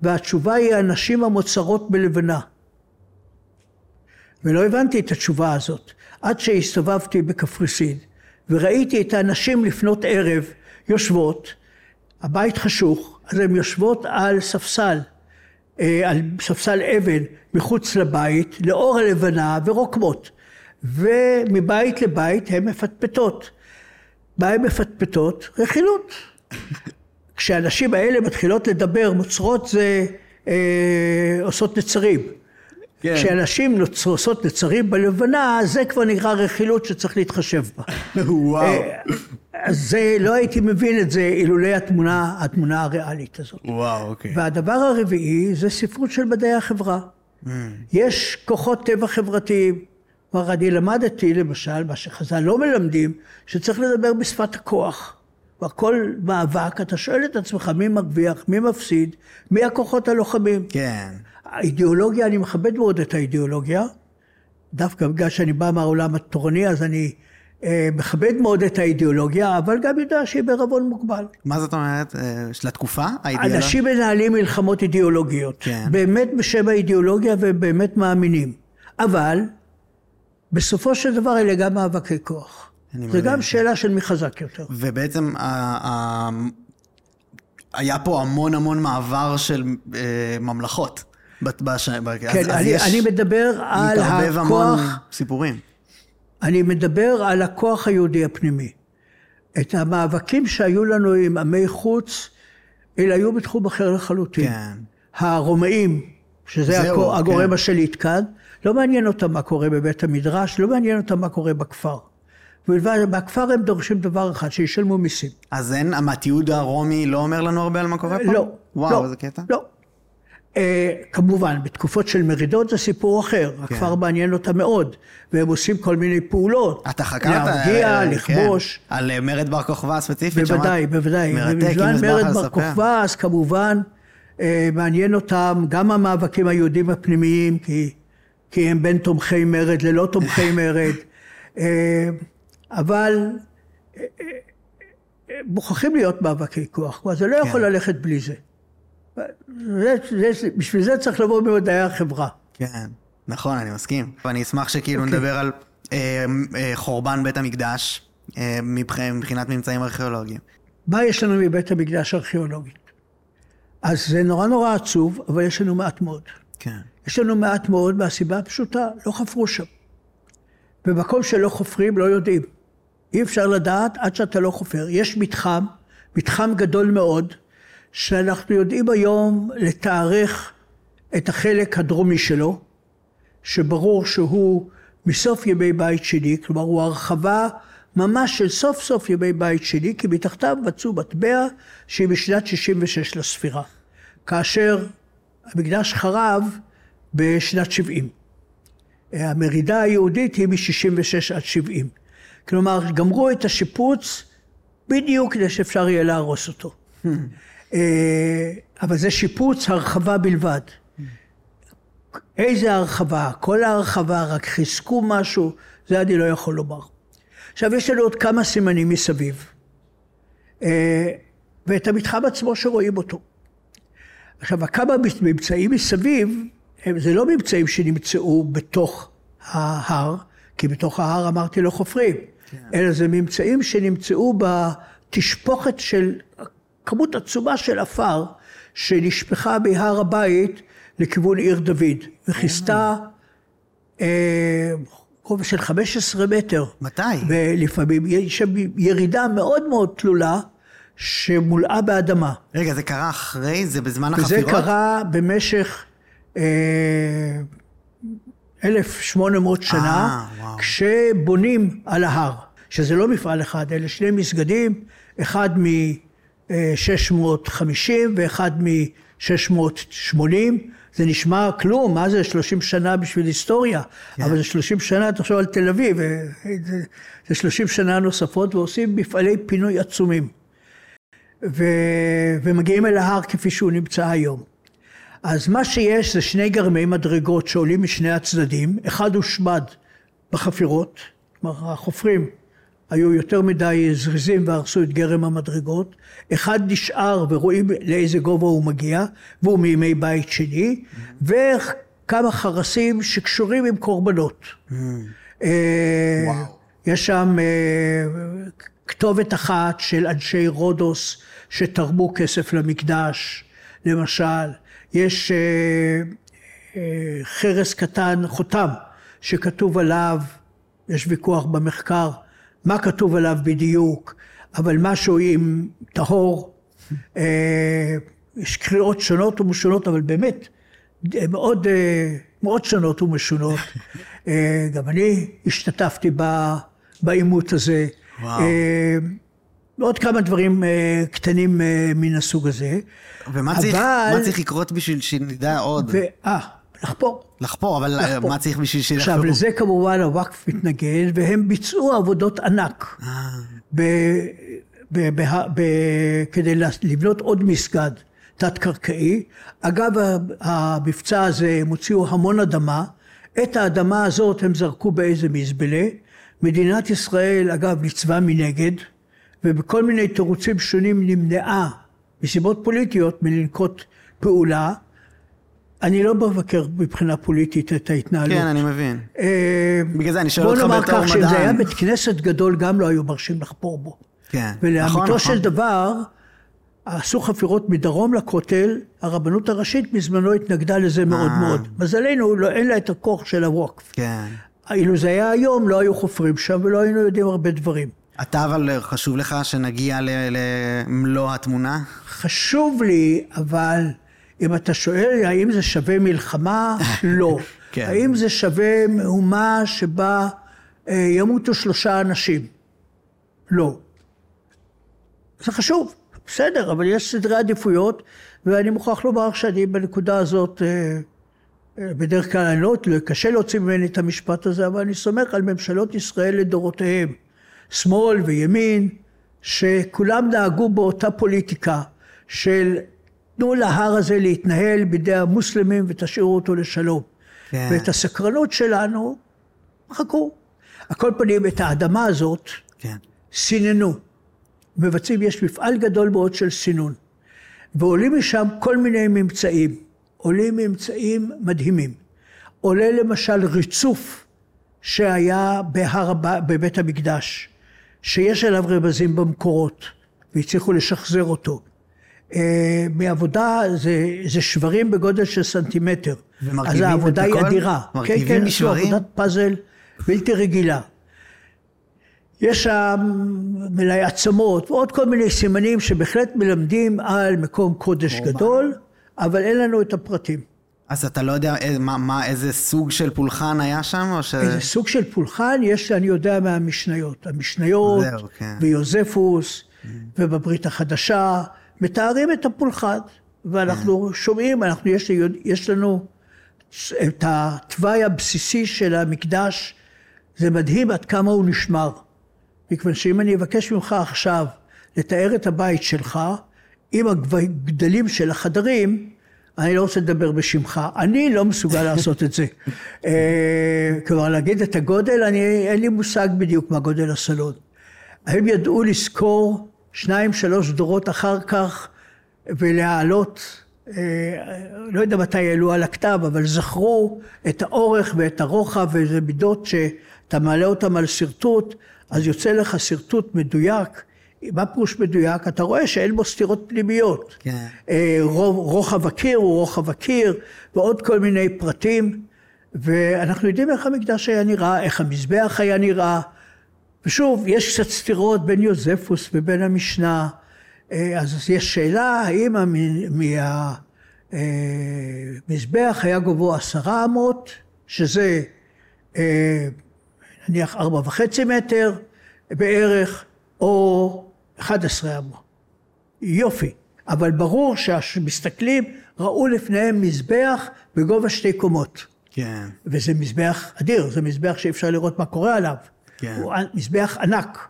S1: והתשובה היא הנשים המוצרות בלבנה. ולא הבנתי את התשובה הזאת, עד שהסתובבתי בקפריסין, וראיתי את הנשים לפנות ערב יושבות, הבית חשוך, אז הן יושבות על ספסל, אה, על ספסל אבן מחוץ לבית, לאור הלבנה ורוקמות. ומבית לבית הן מפטפטות. מה הן מפטפטות? רכילות. כשהנשים האלה מתחילות לדבר, מוצרות זה אה, עושות נצרים. כן. כשאנשים נוצר, עושות נצרים בלבנה, זה כבר נקרא רכילות שצריך להתחשב בה.
S2: וואו. אה,
S1: אז זה, לא הייתי מבין את זה אילולא התמונה, התמונה הריאלית הזאת.
S2: וואו, אוקיי.
S1: והדבר הרביעי זה ספרות של מדעי החברה. Mm. יש כוחות טבע חברתיים. כלומר, אני למדתי, למשל, מה שחז"ל לא מלמדים, שצריך לדבר בשפת הכוח. בכל מאבק אתה שואל את עצמך מי מרוויח, מי מפסיד, מי הכוחות הלוחמים.
S2: כן.
S1: האידיאולוגיה, אני מכבד מאוד את האידיאולוגיה, דווקא בגלל שאני בא מהעולם התורני, אז אני אה, מכבד מאוד את האידיאולוגיה, אבל גם יודע שהיא בערבון מוגבל.
S2: מה זאת אומרת? אה, של התקופה? האידיאולוגיה?
S1: אנשים מנהלים מלחמות אידיאולוגיות.
S2: כן.
S1: באמת בשם האידיאולוגיה והם באמת מאמינים. אבל, בסופו של דבר אלה גם מאבקי כוח. זה. גם שאלה של מי חזק יותר.
S2: ובעצם היה פה המון המון מעבר של אה, ממלכות. בש...
S1: כן,
S2: אז, אז
S1: אני,
S2: יש
S1: אני מדבר על
S2: מתערבב המון
S1: הכוח,
S2: סיפורים.
S1: אני מדבר על הכוח היהודי הפנימי. את המאבקים שהיו לנו עם עמי חוץ, אלה היו בתחום אחר לחלוטין.
S2: כן.
S1: הרומאים, שזה
S2: זהו,
S1: הכו- הגורם
S2: כן.
S1: השליט כאן, לא מעניין אותם מה קורה בבית המדרש, לא מעניין אותם מה קורה בכפר. בכפר הם דורשים דבר אחד, שישלמו מיסים.
S2: אז אין, התיעוד הרומי לא אומר לנו הרבה על מה קורה פה?
S1: לא.
S2: וואו,
S1: לא,
S2: איזה קטע.
S1: לא. אה, כמובן, בתקופות של מרידות זה סיפור אחר.
S2: כן.
S1: הכפר מעניין אותם מאוד, והם עושים כל מיני פעולות.
S2: אתה חקרת...
S1: להרגיע,
S2: אה,
S1: לכבוש.
S2: כן, על מרד בר כוכבא ספציפית?
S1: בוודאי? בוודאי.
S2: מרתק, אם
S1: מרד בר. כוכבא, אז כמובן, אה, מעניין אותם גם המאבקים היהודים הפנימיים, כי, כי הם בין תומכי מרד ללא תומכי מרד. אה, אבל אה, אה, מוכרחים להיות מאבקי כוח, כלומר זה לא יכול
S2: כן.
S1: ללכת בלי זה. זה, זה. בשביל זה צריך לבוא ממדעי החברה.
S2: כן, נכון, אני מסכים. ואני אשמח שכאילו
S1: אוקיי.
S2: נדבר על אה, אה, חורבן בית המקדש אה, מבח- מבחינת ממצאים ארכיאולוגיים.
S1: מה יש לנו מבית המקדש ארכיאולוגית? אז זה נורא נורא עצוב, אבל יש לנו מעט מאוד.
S2: כן.
S1: יש לנו מעט מאוד מהסיבה הפשוטה, לא חפרו שם. במקום שלא חופרים לא יודעים. אי אפשר לדעת עד שאתה לא חופר. יש מתחם, מתחם גדול מאוד, שאנחנו יודעים היום לתארך את החלק הדרומי שלו, שברור שהוא מסוף ימי בית שני, כלומר הוא הרחבה ממש של סוף סוף ימי בית שני, כי מתחתיו מצאו מטבע שהיא משנת 66 לספירה, כאשר המקדש חרב בשנת 70. המרידה היהודית היא מ-66 עד 70. כלומר, גמרו את השיפוץ בדיוק כדי שאפשר יהיה להרוס אותו. אה, אבל זה שיפוץ הרחבה בלבד. איזה הרחבה? כל ההרחבה, רק חיזקו משהו, זה אני לא יכול לומר. עכשיו, יש לנו עוד כמה סימנים מסביב, אה, ואת המתחם עצמו שרואים אותו. עכשיו, הכמה ממצאים מסביב, הם, זה לא ממצאים שנמצאו בתוך ההר, כי בתוך ההר אמרתי לא חופרים, כן. אלא זה ממצאים שנמצאו בתשפוכת של כמות עצומה של עפר שנשפכה מהר הבית לכיוון עיר דוד, וכיסתה אה, גובה של 15 מטר.
S2: מתי?
S1: ולפעמים יש שם ירידה מאוד מאוד תלולה שמולאה באדמה.
S2: רגע, זה קרה אחרי? זה בזמן החפירות?
S1: קרה במשך אה, 1,800 שנה,
S2: אה, וואו.
S1: כשבונים על ההר, שזה לא מפעל אחד, אלה שני מסגדים, אחד מ-650 ואחד מ-680. זה נשמע כלום, מה זה 30 שנה בשביל היסטוריה?
S2: כן.
S1: אבל זה 30 שנה, תחשוב על תל אביב, אה, זה, זה 30 שנה נוספות, ועושים מפעלי פינוי עצומים. ו... ומגיעים אל ההר כפי שהוא נמצא היום. אז מה שיש זה שני גרמי מדרגות שעולים משני הצדדים, אחד הושמד בחפירות, כלומר החופרים היו יותר מדי זריזים והרסו את גרם המדרגות, אחד נשאר ורואים לאיזה גובה הוא מגיע, והוא מימי בית שני, וכמה חרסים שקשורים עם קורבנות. אה,
S2: וואו.
S1: יש שם אה, כתובת אחת של אנשי רודוס שתרמו כסף למקדש, למשל. יש אה, אה, חרס קטן, חותם, שכתוב עליו, יש ויכוח במחקר, מה כתוב עליו בדיוק, אבל משהו עם טהור. אה, יש קריאות שונות ומשונות, אבל באמת, מאוד, מאוד שונות ומשונות. גם אני השתתפתי בעימות הזה.
S2: וואו.
S1: ועוד כמה דברים אה, קטנים אה, מן הסוג הזה.
S2: ומה צריך, מה צריך לקרות בשביל שנדע עוד?
S1: אה, לחפור.
S2: לחפור, אבל אה,
S1: לחפור.
S2: מה צריך בשביל שיחפרו?
S1: עכשיו, לזה כמובן הוואקף מתנגד, והם ביצעו עבודות ענק.
S2: אה,
S1: ב, ב, ב, ב, כדי לבנות עוד מסגד תת-קרקעי. אגב, המבצע הזה, הם הוציאו המון אדמה. את האדמה הזאת הם זרקו באיזה מזבלה. מדינת ישראל, אגב, ניצבה מנגד, ובכל מיני תירוצים שונים נמנעה, מסיבות פוליטיות, מלנקוט פעולה. אני לא מבקר מבחינה פוליטית את ההתנהלות.
S2: כן, אני מבין.
S1: אה,
S2: בגלל זה אני שואל
S1: בוא
S2: אותך
S1: נאמר
S2: בתור
S1: כך, שאם זה היה
S2: מדען.
S1: בית כנסת גדול, גם לא היו מרשים לחפור בו.
S2: כן.
S1: ולאמיתו
S2: נכון,
S1: של
S2: נכון.
S1: דבר, עשו חפירות מדרום לכותל, הרבנות הראשית בזמנו התנגדה לזה מאוד
S2: אה.
S1: מאוד. מזלנו, לא, אין לה את הכוח של הווקף.
S2: כן.
S1: אילו זה היה היום, לא היו חופרים שם ולא היינו יודעים הרבה דברים.
S2: אתה אבל חשוב לך שנגיע למלוא התמונה?
S1: חשוב לי, אבל אם אתה שואל האם זה שווה מלחמה, לא.
S2: כן.
S1: האם זה שווה מהומה שבה אה, ימותו שלושה אנשים? לא. זה חשוב, בסדר, אבל יש סדרי עדיפויות, ואני מוכרח לומר שאני בנקודה הזאת, אה, אה, בדרך כלל אני לא, קשה להוציא ממני את המשפט הזה, אבל אני סומך על ממשלות ישראל לדורותיהם, שמאל וימין, שכולם נהגו באותה פוליטיקה של תנו להר הזה להתנהל בידי המוסלמים ותשאירו אותו לשלום.
S2: כן.
S1: ואת הסקרנות שלנו, חכו. על כל פנים, את האדמה הזאת
S2: כן.
S1: סיננו. מבצעים, יש מפעל גדול מאוד של סינון. ועולים משם כל מיני ממצאים. עולים ממצאים מדהימים. עולה למשל ריצוף שהיה בהר. בבית המקדש, שיש עליו רמזים במקורות, והצליחו לשחזר אותו. אה, מעבודה זה, זה שברים בגודל של סנטימטר. אז העבודה היא? אדירה.
S2: מרכיבים
S1: כן, כן,
S2: משברים?
S1: עשו עבודת פאזל בלתי רגילה. יש שם מלאי עצמות ועוד כל מיני סימנים שבהחלט מלמדים על מקום קודש גדול, אבל אין לנו את הפרטים.
S2: אז אתה לא יודע אה, מה, מה, איזה סוג של פולחן היה שם, או ש...
S1: איזה סוג של פולחן יש, אני יודע, מהמשניות. המשניות,
S2: זהו, כן.
S1: ויוזפוס, ובברית החדשה, מתארים את הפולחן. ואנחנו
S2: כן.
S1: שומעים, אנחנו, יש, יש לנו את התוואי הבסיסי של המקדש, זה מדהים עד כמה הוא נשמר. מכיוון שאם אני אבקש ממך עכשיו לתאר את הבית שלך, עם הגדלים של החדרים, אני לא רוצה לדבר בשמך, אני לא מסוגל לעשות את זה. אה, כלומר, להגיד את הגודל, אני, אין לי מושג בדיוק מה גודל הסלון. הם ידעו לזכור שניים, שלוש דורות אחר כך ולהעלות, אה, לא יודע מתי העלו על הכתב, אבל זכרו את האורך ואת הרוחב ואיזה מידות שאתה מעלה אותם על שרטוט, אז יוצא לך שרטוט מדויק. מה פירוש מדויק? אתה רואה שאין בו סתירות פנימיות.
S2: כן.
S1: אה, רוב, רוחב הקיר הוא רוחב הקיר, ועוד כל מיני פרטים, ואנחנו יודעים איך המקדש היה נראה, איך המזבח היה נראה, ושוב, יש קצת סתירות בין יוזפוס ובין המשנה, אה, אז יש שאלה האם המזבח היה גובהו עשרה אמות, שזה אה, נניח ארבע וחצי מטר בערך, או 11 אמות. יופי. אבל ברור שהמסתכלים ראו לפניהם מזבח בגובה שתי קומות.
S2: כן.
S1: וזה מזבח אדיר, זה מזבח שאי אפשר לראות מה קורה עליו.
S2: כן.
S1: הוא מזבח ענק.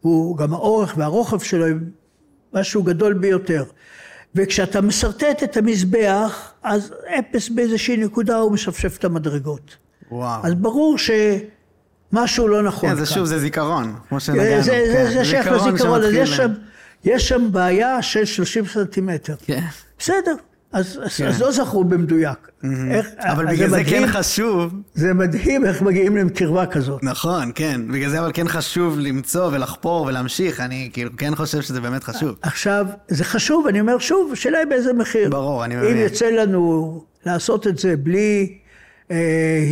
S1: הוא, גם האורך והרוחב שלו הם משהו גדול ביותר. וכשאתה משרטט את המזבח, אז אפס באיזושהי נקודה הוא משפשף את המדרגות.
S2: וואו.
S1: אז ברור שמשהו לא נכון
S2: כן,
S1: כאן.
S2: זה שוב, זה זיכרון, כמו
S1: זה,
S2: שנגענו.
S1: זה,
S2: כן.
S1: זה, זה שייך
S2: זיכרון
S1: לזיכרון, אז
S2: שמתחיל-
S1: יש שם, יש שם בעיה של 30 סנטימטר.
S2: כן.
S1: בסדר, אז, אז,
S2: כן.
S1: אז לא זכרו במדויק. איך,
S2: אבל
S1: אז
S2: בגלל זה
S1: מדהים,
S2: כן חשוב,
S1: זה מדהים איך מגיעים להם קרבה כזאת.
S2: נכון, כן, בגלל זה אבל כן חשוב למצוא ולחפור ולהמשיך, אני כאילו כן חושב שזה באמת חשוב.
S1: עכשיו, זה חשוב, אני אומר שוב, השאלה היא באיזה מחיר.
S2: ברור, אני
S1: אם
S2: מבין.
S1: יצא לנו לעשות את זה בלי אה,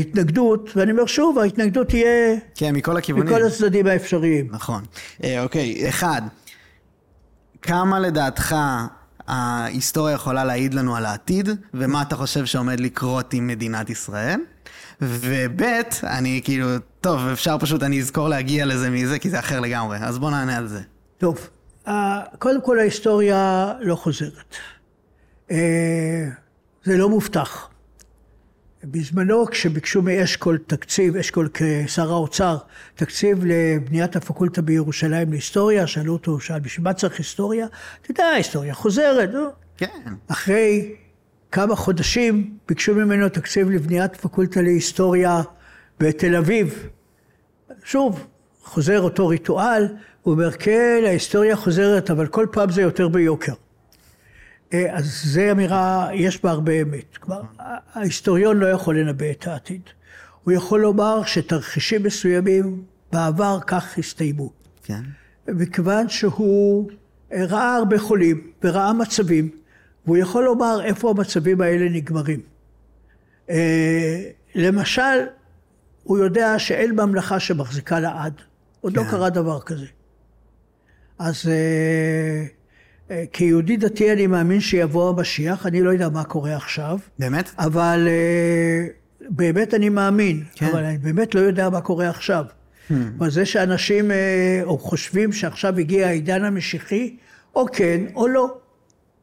S1: התנגדות, ואני אומר שוב, ההתנגדות תהיה
S2: כן, מכל הכיוונים.
S1: מכל הצדדים האפשריים.
S2: נכון. אה, אוקיי, אחד, כמה לדעתך ההיסטוריה יכולה להעיד לנו על העתיד, ומה אתה חושב שעומד לקרות עם מדינת ישראל? וב', אני כאילו, טוב, אפשר פשוט, אני אזכור להגיע לזה מזה, כי זה אחר לגמרי, אז בוא נענה על זה.
S1: טוב, קודם כל ההיסטוריה לא חוזרת. אה, זה לא מובטח. בזמנו כשביקשו מאשכול תקציב, אשכול כשר האוצר, תקציב לבניית הפקולטה בירושלים להיסטוריה, שאלו אותו, שאל בשביל מה צריך היסטוריה? אתה יודע, ההיסטוריה חוזרת, נו.
S2: כן.
S1: אחרי כמה חודשים ביקשו ממנו תקציב לבניית פקולטה להיסטוריה בתל אביב. שוב, חוזר אותו ריטואל, הוא אומר, כן, ההיסטוריה חוזרת, אבל כל פעם זה יותר ביוקר. אה, אז זו אמירה, יש בה הרבה אמת. כלומר, ההיסטוריון לא יכול לנבא את העתיד. הוא יכול לומר שתרחישים מסוימים בעבר כך הסתיימו.
S2: כן.
S1: מכיוון שהוא ראה הרבה חולים וראה מצבים, והוא יכול לומר איפה המצבים האלה נגמרים. אה, למשל, הוא יודע שאין ממלכה שמחזיקה לעד. עוד לא כן. לא קרה דבר כזה. אז אה, כיהודי דתי אני מאמין שיבוא המשיח, אני לא יודע מה קורה עכשיו.
S2: באמת?
S1: אבל אה, באמת אני מאמין, כן. אבל אני באמת לא יודע מה קורה עכשיו. Hmm. אבל זה שאנשים או חושבים שעכשיו הגיע העידן המשיחי, או כן או לא.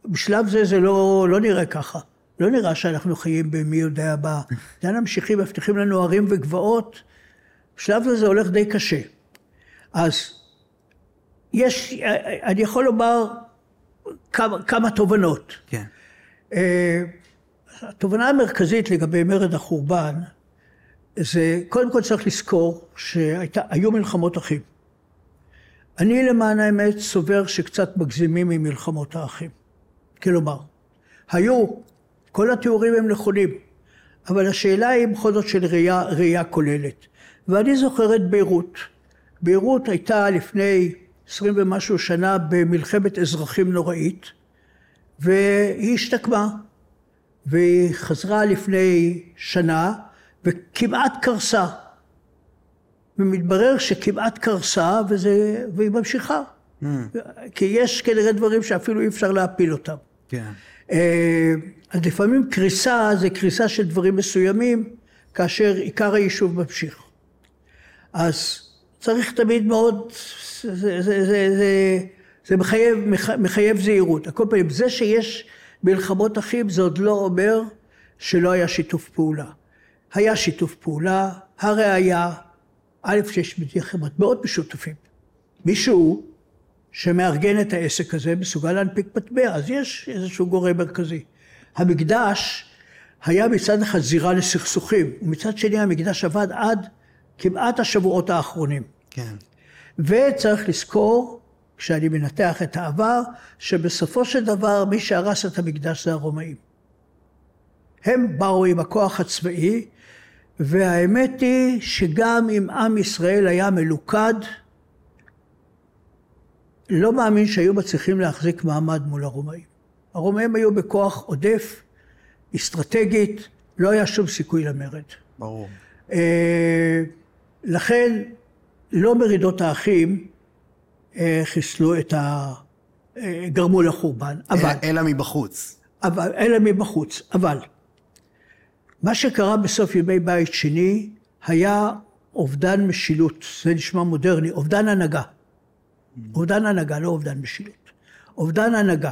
S1: בשלב זה זה לא, לא נראה ככה. לא נראה שאנחנו חיים במי יודע מה. בעידן המשיחי מבטיחים לנו ערים וגבעות, בשלב הזה זה הולך די קשה. אז יש, אני יכול לומר כמה, כמה תובנות.
S2: כן.
S1: אה, התובנה המרכזית לגבי מרד החורבן, זה קודם כל צריך לזכור שהיו מלחמות אחים. אני למען האמת סובר שקצת מגזימים ממלחמות האחים. כלומר, היו, כל התיאורים הם נכונים, אבל השאלה היא בכל זאת של ראייה, ראייה כוללת. ואני זוכר את ביירות. ביירות הייתה לפני עשרים ומשהו שנה במלחמת אזרחים נוראית, והיא השתקמה, והיא חזרה לפני שנה, וכמעט קרסה. ומתברר שכמעט קרסה, וזה, והיא ממשיכה. Mm. כי יש כנראה דברים שאפילו אי אפשר להפיל אותם.
S2: כן.
S1: אה, אז לפעמים קריסה זה קריסה של דברים מסוימים, כאשר עיקר היישוב ממשיך. אז צריך תמיד מאוד, זה, זה, זה, זה, זה מחייב, מחייב זהירות. על כל פנים, זה שיש מלחמות אחים זה עוד לא אומר שלא היה שיתוף פעולה. היה שיתוף פעולה, הראיה, א', שיש מטבעות משותפים. מישהו שמארגן את העסק הזה מסוגל להנפיק מטבע, אז יש איזשהו גורם מרכזי. המקדש היה מצד אחד זירה לסכסוכים, ומצד שני המקדש עבד עד כמעט השבועות האחרונים.
S2: כן.
S1: וצריך לזכור, כשאני מנתח את העבר, שבסופו של דבר מי שהרס את המקדש זה הרומאים. הם באו עם הכוח הצבאי, והאמת היא שגם אם עם ישראל היה מלוכד, לא מאמין שהיו מצליחים להחזיק מעמד מול הרומאים. הרומאים היו בכוח עודף, אסטרטגית, לא היה שום סיכוי למרד.
S2: ברור.
S1: אה, לכן לא מרידות האחים אה, חיסלו את ה... אה, גרמו לחורבן,
S2: אבל... אלא מבחוץ.
S1: אבל, אלא מבחוץ, אבל מה שקרה בסוף ימי בית שני היה אובדן משילות, זה נשמע מודרני, אובדן הנהגה. אובדן הנהגה, לא אובדן משילות. אובדן הנהגה,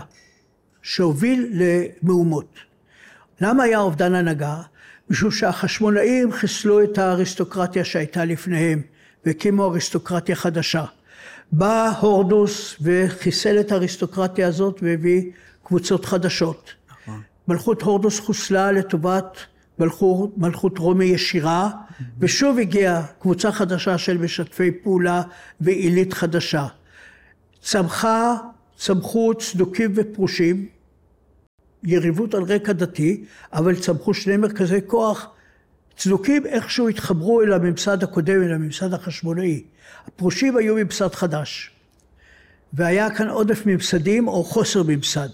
S1: שהוביל למהומות. למה היה אובדן הנהגה? משום שהחשמונאים חיסלו את האריסטוקרטיה שהייתה לפניהם, והקימו אריסטוקרטיה חדשה. בא הורדוס וחיסל את האריסטוקרטיה הזאת והביא קבוצות חדשות. נכון. מלכות הורדוס חוסלה לטובת מלכות, מלכות רומי ישירה, ושוב הגיעה קבוצה חדשה של משתפי פעולה ועילית חדשה. צמחה, צמחו צדוקים ופרושים, יריבות על רקע דתי, אבל צמחו שני מרכזי כוח צדוקים איכשהו התחברו אל הממסד הקודם, אל הממסד החשמונאי. הפרושים היו ממסד חדש. והיה כאן עודף ממסדים או חוסר ממסד.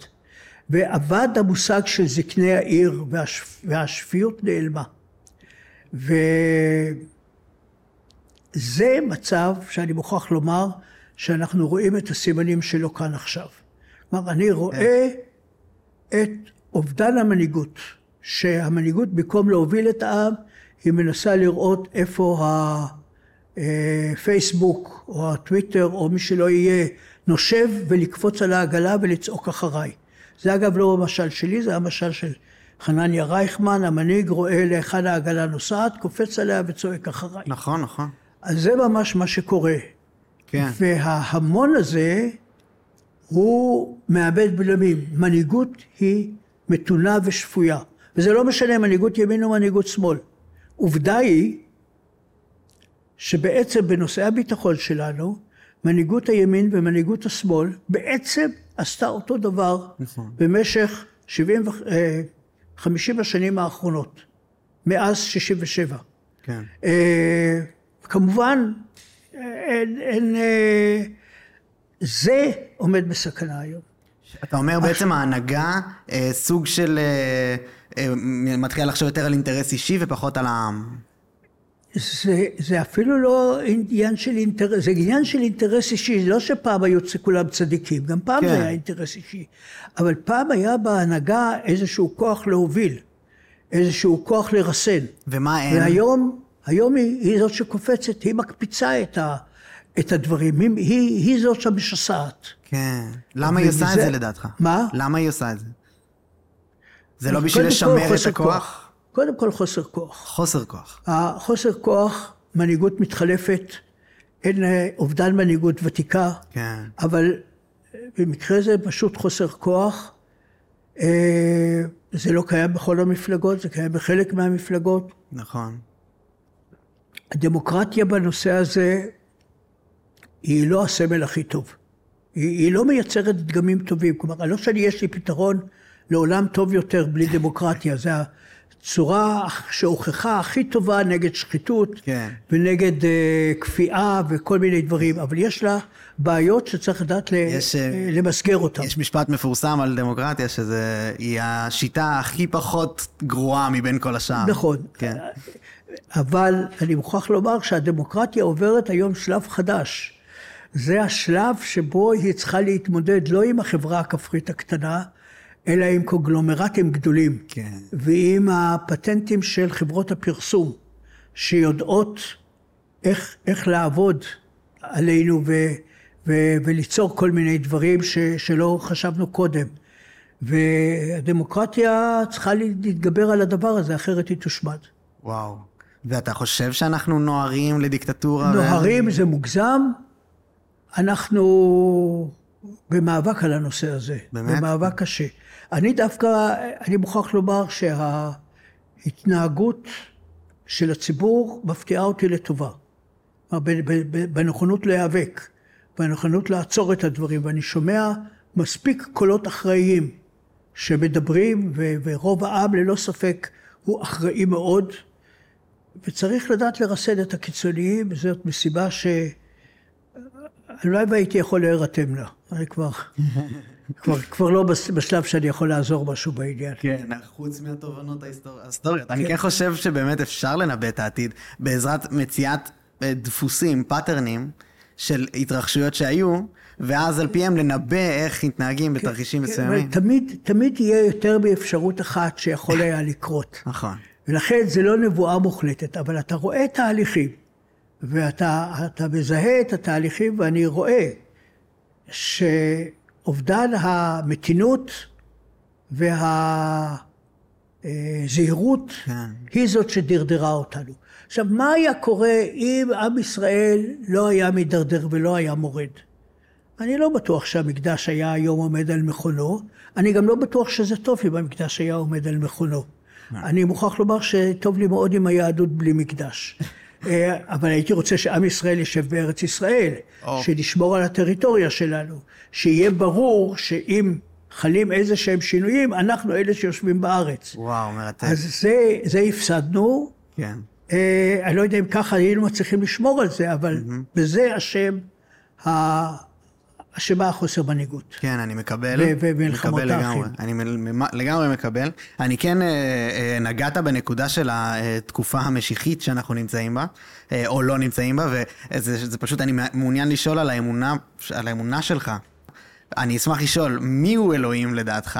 S1: ואבד המושג של זקני העיר והשפ... והשפיות נעלמה. וזה מצב שאני מוכרח לומר שאנחנו רואים את הסימנים שלו כאן עכשיו. כלומר, אני רואה את אובדן המנהיגות, שהמנהיגות במקום להוביל את העם, היא מנסה לראות איפה הפייסבוק או הטוויטר או מי שלא יהיה נושב ולקפוץ על העגלה ולצעוק אחריי. זה אגב לא המשל שלי, זה המשל של חנניה רייכמן, המנהיג רואה לאחד העגלה נוסעת, קופץ עליה וצועק אחריי.
S2: נכון, נכון.
S1: אז זה ממש מה שקורה.
S2: כן.
S1: וההמון הזה הוא מאבד בלמים. מנהיגות היא מתונה ושפויה. וזה לא משנה מנהיגות ימין או מנהיגות שמאל. עובדה היא שבעצם בנושאי הביטחון שלנו, מנהיגות הימין ומנהיגות השמאל בעצם עשתה אותו דבר
S2: נכון.
S1: במשך 70, ו- אה, 50 השנים האחרונות, מאז 67.
S2: כן.
S1: אה, כמובן, אין, אין, אה, זה עומד בסכנה היום.
S2: אתה אומר בעצם ההנהגה, אה, סוג של... אה, אה, מתחילה לחשוב יותר על אינטרס אישי ופחות על העם.
S1: זה, זה אפילו לא עניין של אינטרס, זה עניין של אינטרס אישי, לא שפעם היו כולם צדיקים, גם פעם
S2: כן.
S1: זה היה אינטרס אישי, אבל פעם היה בהנהגה איזשהו כוח להוביל, איזשהו כוח לרסן.
S2: ומה אין?
S1: והיום, היום היא, היא זאת שקופצת, היא מקפיצה את, ה, את הדברים, היא, היא, היא זאת שמשסעת.
S2: כן. למה היא עושה את זה לדעתך?
S1: מה?
S2: למה היא עושה את זה? זה לא בשביל לשמר את
S1: חוסר
S2: הכוח?
S1: כוח. קודם כל חוסר כוח.
S2: חוסר כוח.
S1: החוסר כוח, מנהיגות מתחלפת, אין אה, אובדן מנהיגות ותיקה,
S2: כן.
S1: אבל אה, במקרה זה פשוט חוסר כוח. אה, זה לא קיים בכל המפלגות, זה קיים בחלק מהמפלגות.
S2: נכון.
S1: הדמוקרטיה בנושא הזה היא לא הסמל הכי טוב. היא, היא לא מייצרת דגמים טובים. כלומר, לא שאני יש לי פתרון לעולם טוב יותר בלי דמוקרטיה. זה הצורה שהוכחה הכי טובה נגד שחיתות
S2: כן.
S1: ונגד אה, כפייה וכל מיני דברים, אבל יש לה בעיות שצריך לדעת ל-
S2: יש, אה,
S1: אה, למסגר אותן.
S2: יש משפט מפורסם על דמוקרטיה, שזה היא השיטה הכי פחות גרועה מבין כל השאר.
S1: נכון.
S2: כן.
S1: אבל אני מוכרח לומר שהדמוקרטיה עוברת היום שלב חדש. זה השלב שבו היא צריכה להתמודד לא עם החברה הכפרית הקטנה, אלא עם קונגלומרטים גדולים.
S2: כן.
S1: ועם הפטנטים של חברות הפרסום, שיודעות איך, איך לעבוד עלינו ו, ו, וליצור כל מיני דברים ש, שלא חשבנו קודם. והדמוקרטיה צריכה להתגבר על הדבר הזה, אחרת היא תושמד.
S2: וואו. ואתה חושב שאנחנו נוהרים לדיקטטורה? ו-
S1: נוהרים זה מוגזם, אנחנו במאבק על הנושא הזה.
S2: באמת?
S1: במאבק קשה. אני דווקא, אני מוכרח לומר שההתנהגות של הציבור מפתיעה אותי לטובה. בנכונות להיאבק, בנכונות לעצור את הדברים, ואני שומע מספיק קולות אחראיים שמדברים, ו- ורוב העם ללא ספק הוא אחראי מאוד, וצריך לדעת לרסן את הקיצוניים, וזאת מסיבה ש... הלוואי והייתי יכול להירתם לה. אני כבר, כבר, כבר לא בשלב שאני יכול לעזור משהו בעניין.
S2: כן, חוץ מהתובנות ההיסטור- ההיסטוריות. אני כן חושב שבאמת אפשר לנבא את העתיד בעזרת מציאת אה, דפוסים, פאטרנים של התרחשויות שהיו, ואז על פיהם לנבא איך מתנהגים בתרחישים
S1: כן,
S2: מסוימים.
S1: תמיד, תמיד יהיה יותר מאפשרות אחת שיכול היה לקרות.
S2: נכון.
S1: ולכן זה לא נבואה מוחלטת, אבל אתה רואה תהליכים, ואתה אתה מזהה את התהליכים, ואני רואה שאובדן המתינות והזהירות
S2: כן.
S1: היא זאת שדרדרה אותנו. עכשיו, מה היה קורה אם עם ישראל לא היה מידרדר ולא היה מורד? אני לא בטוח שהמקדש היה היום עומד על מכונו, אני גם לא בטוח שזה טוב אם המקדש היה עומד על מכונו. אני מוכרח לומר שטוב לי מאוד עם היהדות בלי מקדש. אה, אבל הייתי רוצה שעם ישראל יישב בארץ ישראל,
S2: או.
S1: שנשמור על הטריטוריה שלנו, שיהיה ברור שאם חלים איזה שהם שינויים, אנחנו אלה שיושבים בארץ.
S2: וואו, מרתק.
S1: אז זה, זה הפסדנו,
S2: כן.
S1: אה, אני לא יודע אם ככה היינו מצליחים לשמור על זה, אבל בזה אשם ה- אשמה החוסר מנהיגות.
S2: כן, אני מקבל.
S1: ומלחמות
S2: מקבל
S1: האחים.
S2: לגמרי. אני מ- לגמרי מקבל. אני כן, אה, אה, נגעת בנקודה של התקופה המשיחית שאנחנו נמצאים בה, אה, או לא נמצאים בה, וזה זה פשוט, אני מעוניין לשאול על האמונה, על האמונה שלך. אני אשמח לשאול, מי הוא אלוהים לדעתך?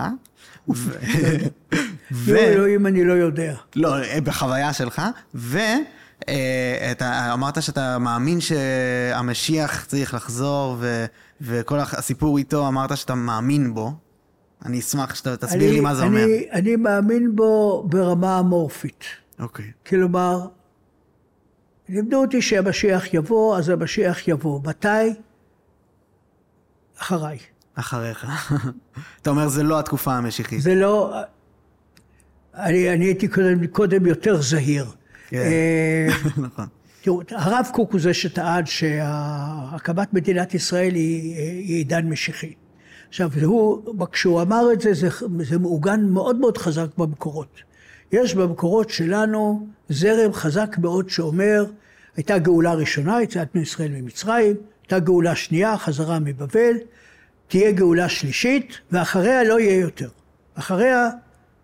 S2: ו-
S1: ו... אלוהים אני לא יודע.
S2: לא, אה, בחוויה שלך, ו... אה, אמרת שאתה מאמין שהמשיח צריך לחזור, ו, וכל הסיפור איתו, אמרת שאתה מאמין בו. אני אשמח שתסביר לי מה זה
S1: אני,
S2: אומר.
S1: אני מאמין בו ברמה אמורפית.
S2: אוקיי.
S1: כלומר, לימדו אותי שהמשיח יבוא, אז המשיח יבוא. מתי? אחריי.
S2: אחריך. אתה אומר, זה לא התקופה המשיחית.
S1: זה לא... אני, אני הייתי קודם, קודם יותר זהיר.
S2: כן.
S1: אה,
S2: נכון.
S1: תראו, הרב קוק הוא זה שטען שהקמת מדינת ישראל היא, היא עידן משיחי. עכשיו, הוא, כשהוא אמר את זה, זה, זה מעוגן מאוד מאוד חזק במקורות. יש במקורות שלנו זרם חזק מאוד שאומר, הייתה גאולה ראשונה, יציאת מישראל ממצרים, הייתה גאולה שנייה, חזרה מבבל, תהיה גאולה שלישית, ואחריה לא יהיה יותר. אחריה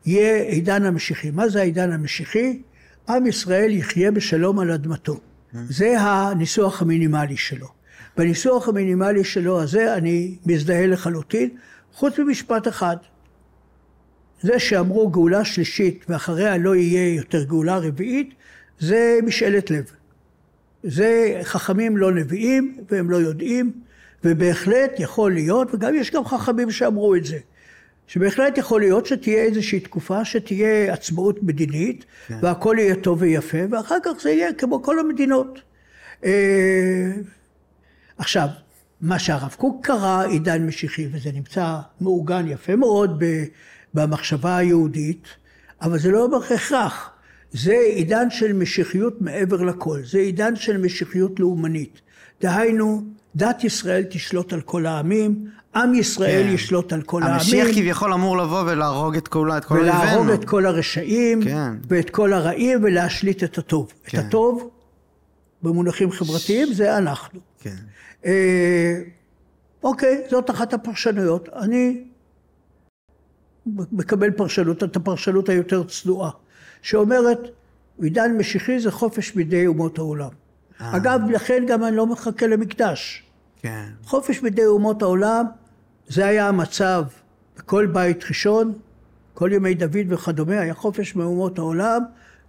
S1: יהיה עידן המשיחי. מה זה העידן המשיחי? עם ישראל יחיה בשלום על אדמתו. זה הניסוח המינימלי שלו. בניסוח המינימלי שלו הזה אני מזדהה לחלוטין, חוץ ממשפט אחד. זה שאמרו גאולה שלישית ואחריה לא יהיה יותר גאולה רביעית, זה משאלת לב. זה חכמים לא נביאים והם לא יודעים, ובהחלט יכול להיות, וגם יש גם חכמים שאמרו את זה, שבהחלט יכול להיות שתהיה איזושהי תקופה שתהיה עצמאות מדינית, כן. והכל יהיה טוב ויפה, ואחר כך זה יהיה כמו כל המדינות. אה, עכשיו, מה שהרב קוק קרא עידן משיחי, וזה נמצא מעוגן יפה מאוד במחשבה היהודית, אבל זה לא בהכרח. זה עידן של משיחיות מעבר לכל, זה עידן של משיחיות לאומנית. דהיינו, דת ישראל תשלוט על כל העמים, עם ישראל כן. ישלוט על כל
S2: המשיח
S1: העמים.
S2: המשיח כביכול אמור לבוא ולהרוג את כל, כל
S1: ולהרוג
S2: אויבינו.
S1: את כל הרשעים,
S2: כן.
S1: ואת כל הרעים, ולהשליט את הטוב.
S2: כן.
S1: את הטוב, במונחים חברתיים, זה אנחנו.
S2: כן.
S1: אה, אוקיי, זאת אחת הפרשנויות. אני מקבל פרשנות, את הפרשנות היותר צנועה, שאומרת, עידן משיחי זה חופש בידי אומות העולם.
S2: אה.
S1: אגב, לכן גם אני לא מחכה למקדש.
S2: כן.
S1: חופש בידי אומות העולם, זה היה המצב בכל בית ראשון, כל ימי דוד וכדומה, היה חופש מאומות העולם,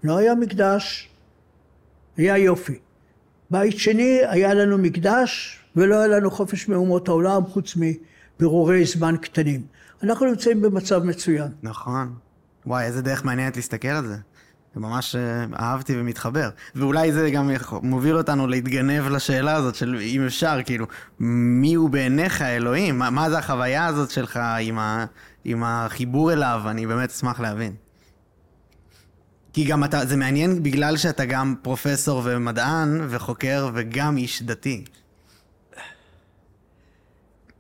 S1: לא היה מקדש, היה יופי. בית שני, היה לנו מקדש, ולא היה לנו חופש מאומות העולם, חוץ מבירורי זמן קטנים. אנחנו נמצאים במצב מצוין.
S2: נכון. וואי, איזה דרך מעניינת להסתכל על זה. ממש אה, אהבתי ומתחבר. ואולי זה גם מוביל אותנו להתגנב לשאלה הזאת של אם אפשר, כאילו, מי הוא בעיניך אלוהים? מה, מה זה החוויה הזאת שלך עם, ה, עם החיבור אליו? אני באמת אשמח להבין. כי גם אתה, זה מעניין בגלל שאתה גם פרופסור ומדען וחוקר וגם איש דתי.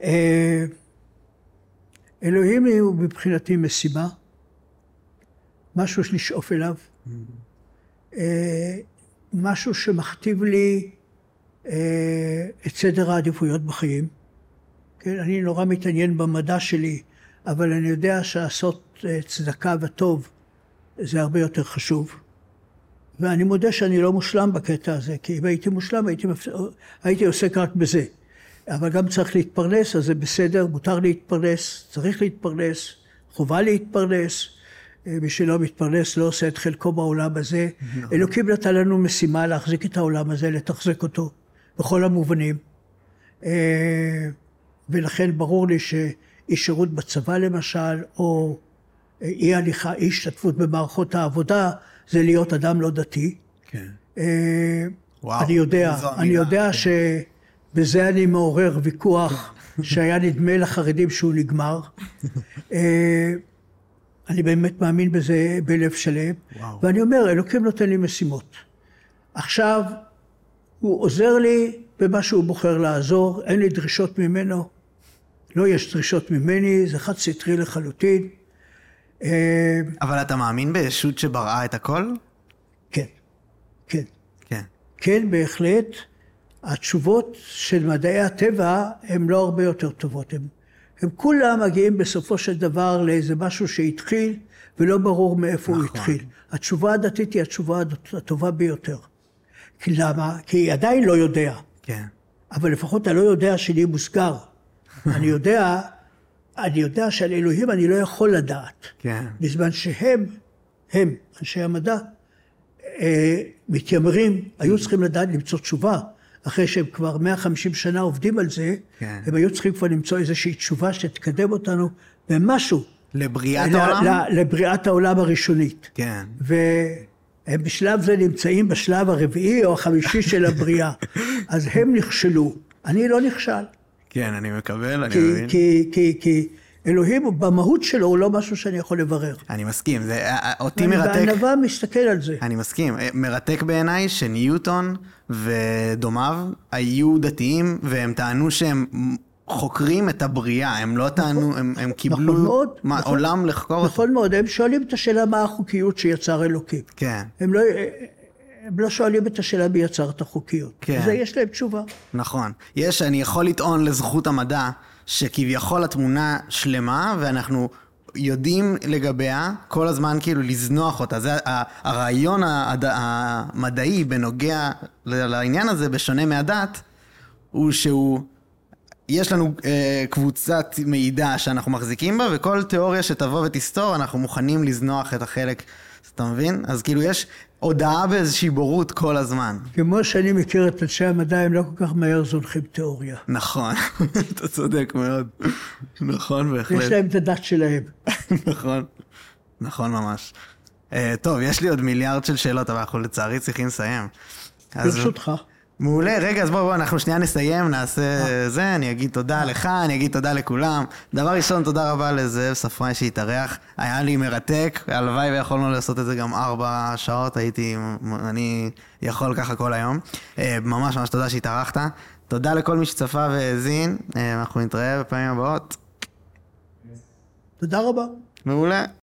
S1: אה, אלוהים הוא מבחינתי משימה, משהו לשאוף אליו, משהו שמכתיב לי אה, את סדר העדיפויות בחיים. כן, אני נורא מתעניין במדע שלי, אבל אני יודע שעשות אה, צדקה וטוב זה הרבה יותר חשוב. ואני מודה שאני לא מושלם בקטע הזה, כי אם הייתי מושלם הייתי, מפס... הייתי עוסק רק בזה. אבל גם צריך להתפרנס, אז זה בסדר, מותר להתפרנס, צריך להתפרנס, חובה להתפרנס. אה, מי שלא מתפרנס לא עושה את חלקו בעולם הזה. אלוקים נתן לנו משימה להחזיק את העולם הזה, לתחזק אותו בכל המובנים. אה, ולכן ברור לי שאי שירות בצבא למשל, או אי הליכה, אי השתתפות במערכות העבודה, זה להיות אדם לא דתי.
S2: כן.
S1: אה,
S2: וואו,
S1: אני יודע, אני יודע
S2: כן.
S1: שבזה אני מעורר ויכוח שהיה נדמה לחרדים שהוא נגמר. אני באמת מאמין בזה בלב שלם,
S2: וואו.
S1: ואני אומר, אלוקים נותן לי משימות. עכשיו, הוא עוזר לי במה שהוא בוחר לעזור, אין לי דרישות ממנו, לא יש דרישות ממני, זה חד סטרי לחלוטין. אה,
S2: אבל אתה מאמין בישות שבראה את הכל?
S1: כן, כן.
S2: כן.
S1: כן, בהחלט, התשובות של מדעי הטבע הן לא הרבה יותר טובות. הם, הם כולם מגיעים בסופו של דבר לאיזה משהו שהתחיל, ולא ברור מאיפה הוא
S2: נכון.
S1: התחיל. התשובה הדתית היא התשובה הטובה ביותר. כי למה? כי היא עדיין לא יודע,
S2: כן.
S1: אבל לפחות הלא יודע שלי מוסגר. אני יודע, אני יודע שעל אלוהים אני לא יכול לדעת.
S2: כן.
S1: בזמן שהם, הם, אנשי המדע, מתיימרים, היו צריכים לדעת למצוא תשובה. אחרי שהם כבר 150 שנה עובדים על זה, כן. הם היו צריכים כבר למצוא איזושהי תשובה שתקדם אותנו במשהו.
S2: לבריאת העולם?
S1: לבריאת העולם הראשונית.
S2: כן.
S1: והם בשלב זה נמצאים בשלב הרביעי או החמישי של הבריאה. אז הם נכשלו, אני לא נכשל.
S2: כן, אני מקבל, אני מבין.
S1: כי, כי, כי אלוהים במהות שלו הוא לא משהו שאני יכול לברר.
S2: אני מסכים, זה אה, אה, אותי מרתק.
S1: בענווה מסתכל על זה.
S2: אני מסכים. אה, מרתק בעיניי שניוטון ודומיו היו דתיים, והם טענו שהם חוקרים את הבריאה, הם לא טענו, הם, הם קיבלו
S1: נכון מאוד,
S2: מה,
S1: נכון,
S2: עולם לחקור.
S1: נכון מאוד, הם שואלים את השאלה מה החוקיות שיצר אלוקים.
S2: כן.
S1: הם לא, הם לא שואלים את השאלה מי יצר את החוקיות. כן. וזה יש להם תשובה.
S2: נכון. יש, אני יכול לטעון לזכות המדע, שכביכול התמונה שלמה, ואנחנו יודעים לגביה כל הזמן כאילו לזנוח אותה. זה הרעיון המדעי בנוגע לעניין הזה, בשונה מהדת, הוא שהוא... יש לנו אה, קבוצת מידע שאנחנו מחזיקים בה, וכל תיאוריה שתבוא ותסתור, אנחנו מוכנים לזנוח את החלק, אתה מבין? אז כאילו יש הודעה באיזושהי בורות כל הזמן.
S1: כמו שאני מכיר את אנשי המדע, הם לא כל כך מהר זונחים תיאוריה.
S2: נכון, אתה צודק מאוד. נכון, בהחלט.
S1: יש להם את הדת שלהם.
S2: נכון, נכון ממש. Uh, טוב, יש לי עוד מיליארד של שאלות, אבל אנחנו לצערי צריכים לסיים.
S1: ברשותך. אז...
S2: מעולה, רגע, אז בואו, בוא, אנחנו שנייה נסיים, נעשה אה. זה, אני אגיד תודה לך, אני אגיד תודה לכולם. דבר ראשון, תודה רבה לזאב ספראי שהתארח, היה לי מרתק, הלוואי ויכולנו לעשות את זה גם ארבע שעות, הייתי, אני יכול ככה כל היום. אה, ממש ממש תודה שהתארחת. תודה לכל מי שצפה והאזין, אה, אנחנו נתראה בפעמים הבאות.
S1: תודה רבה.
S2: מעולה.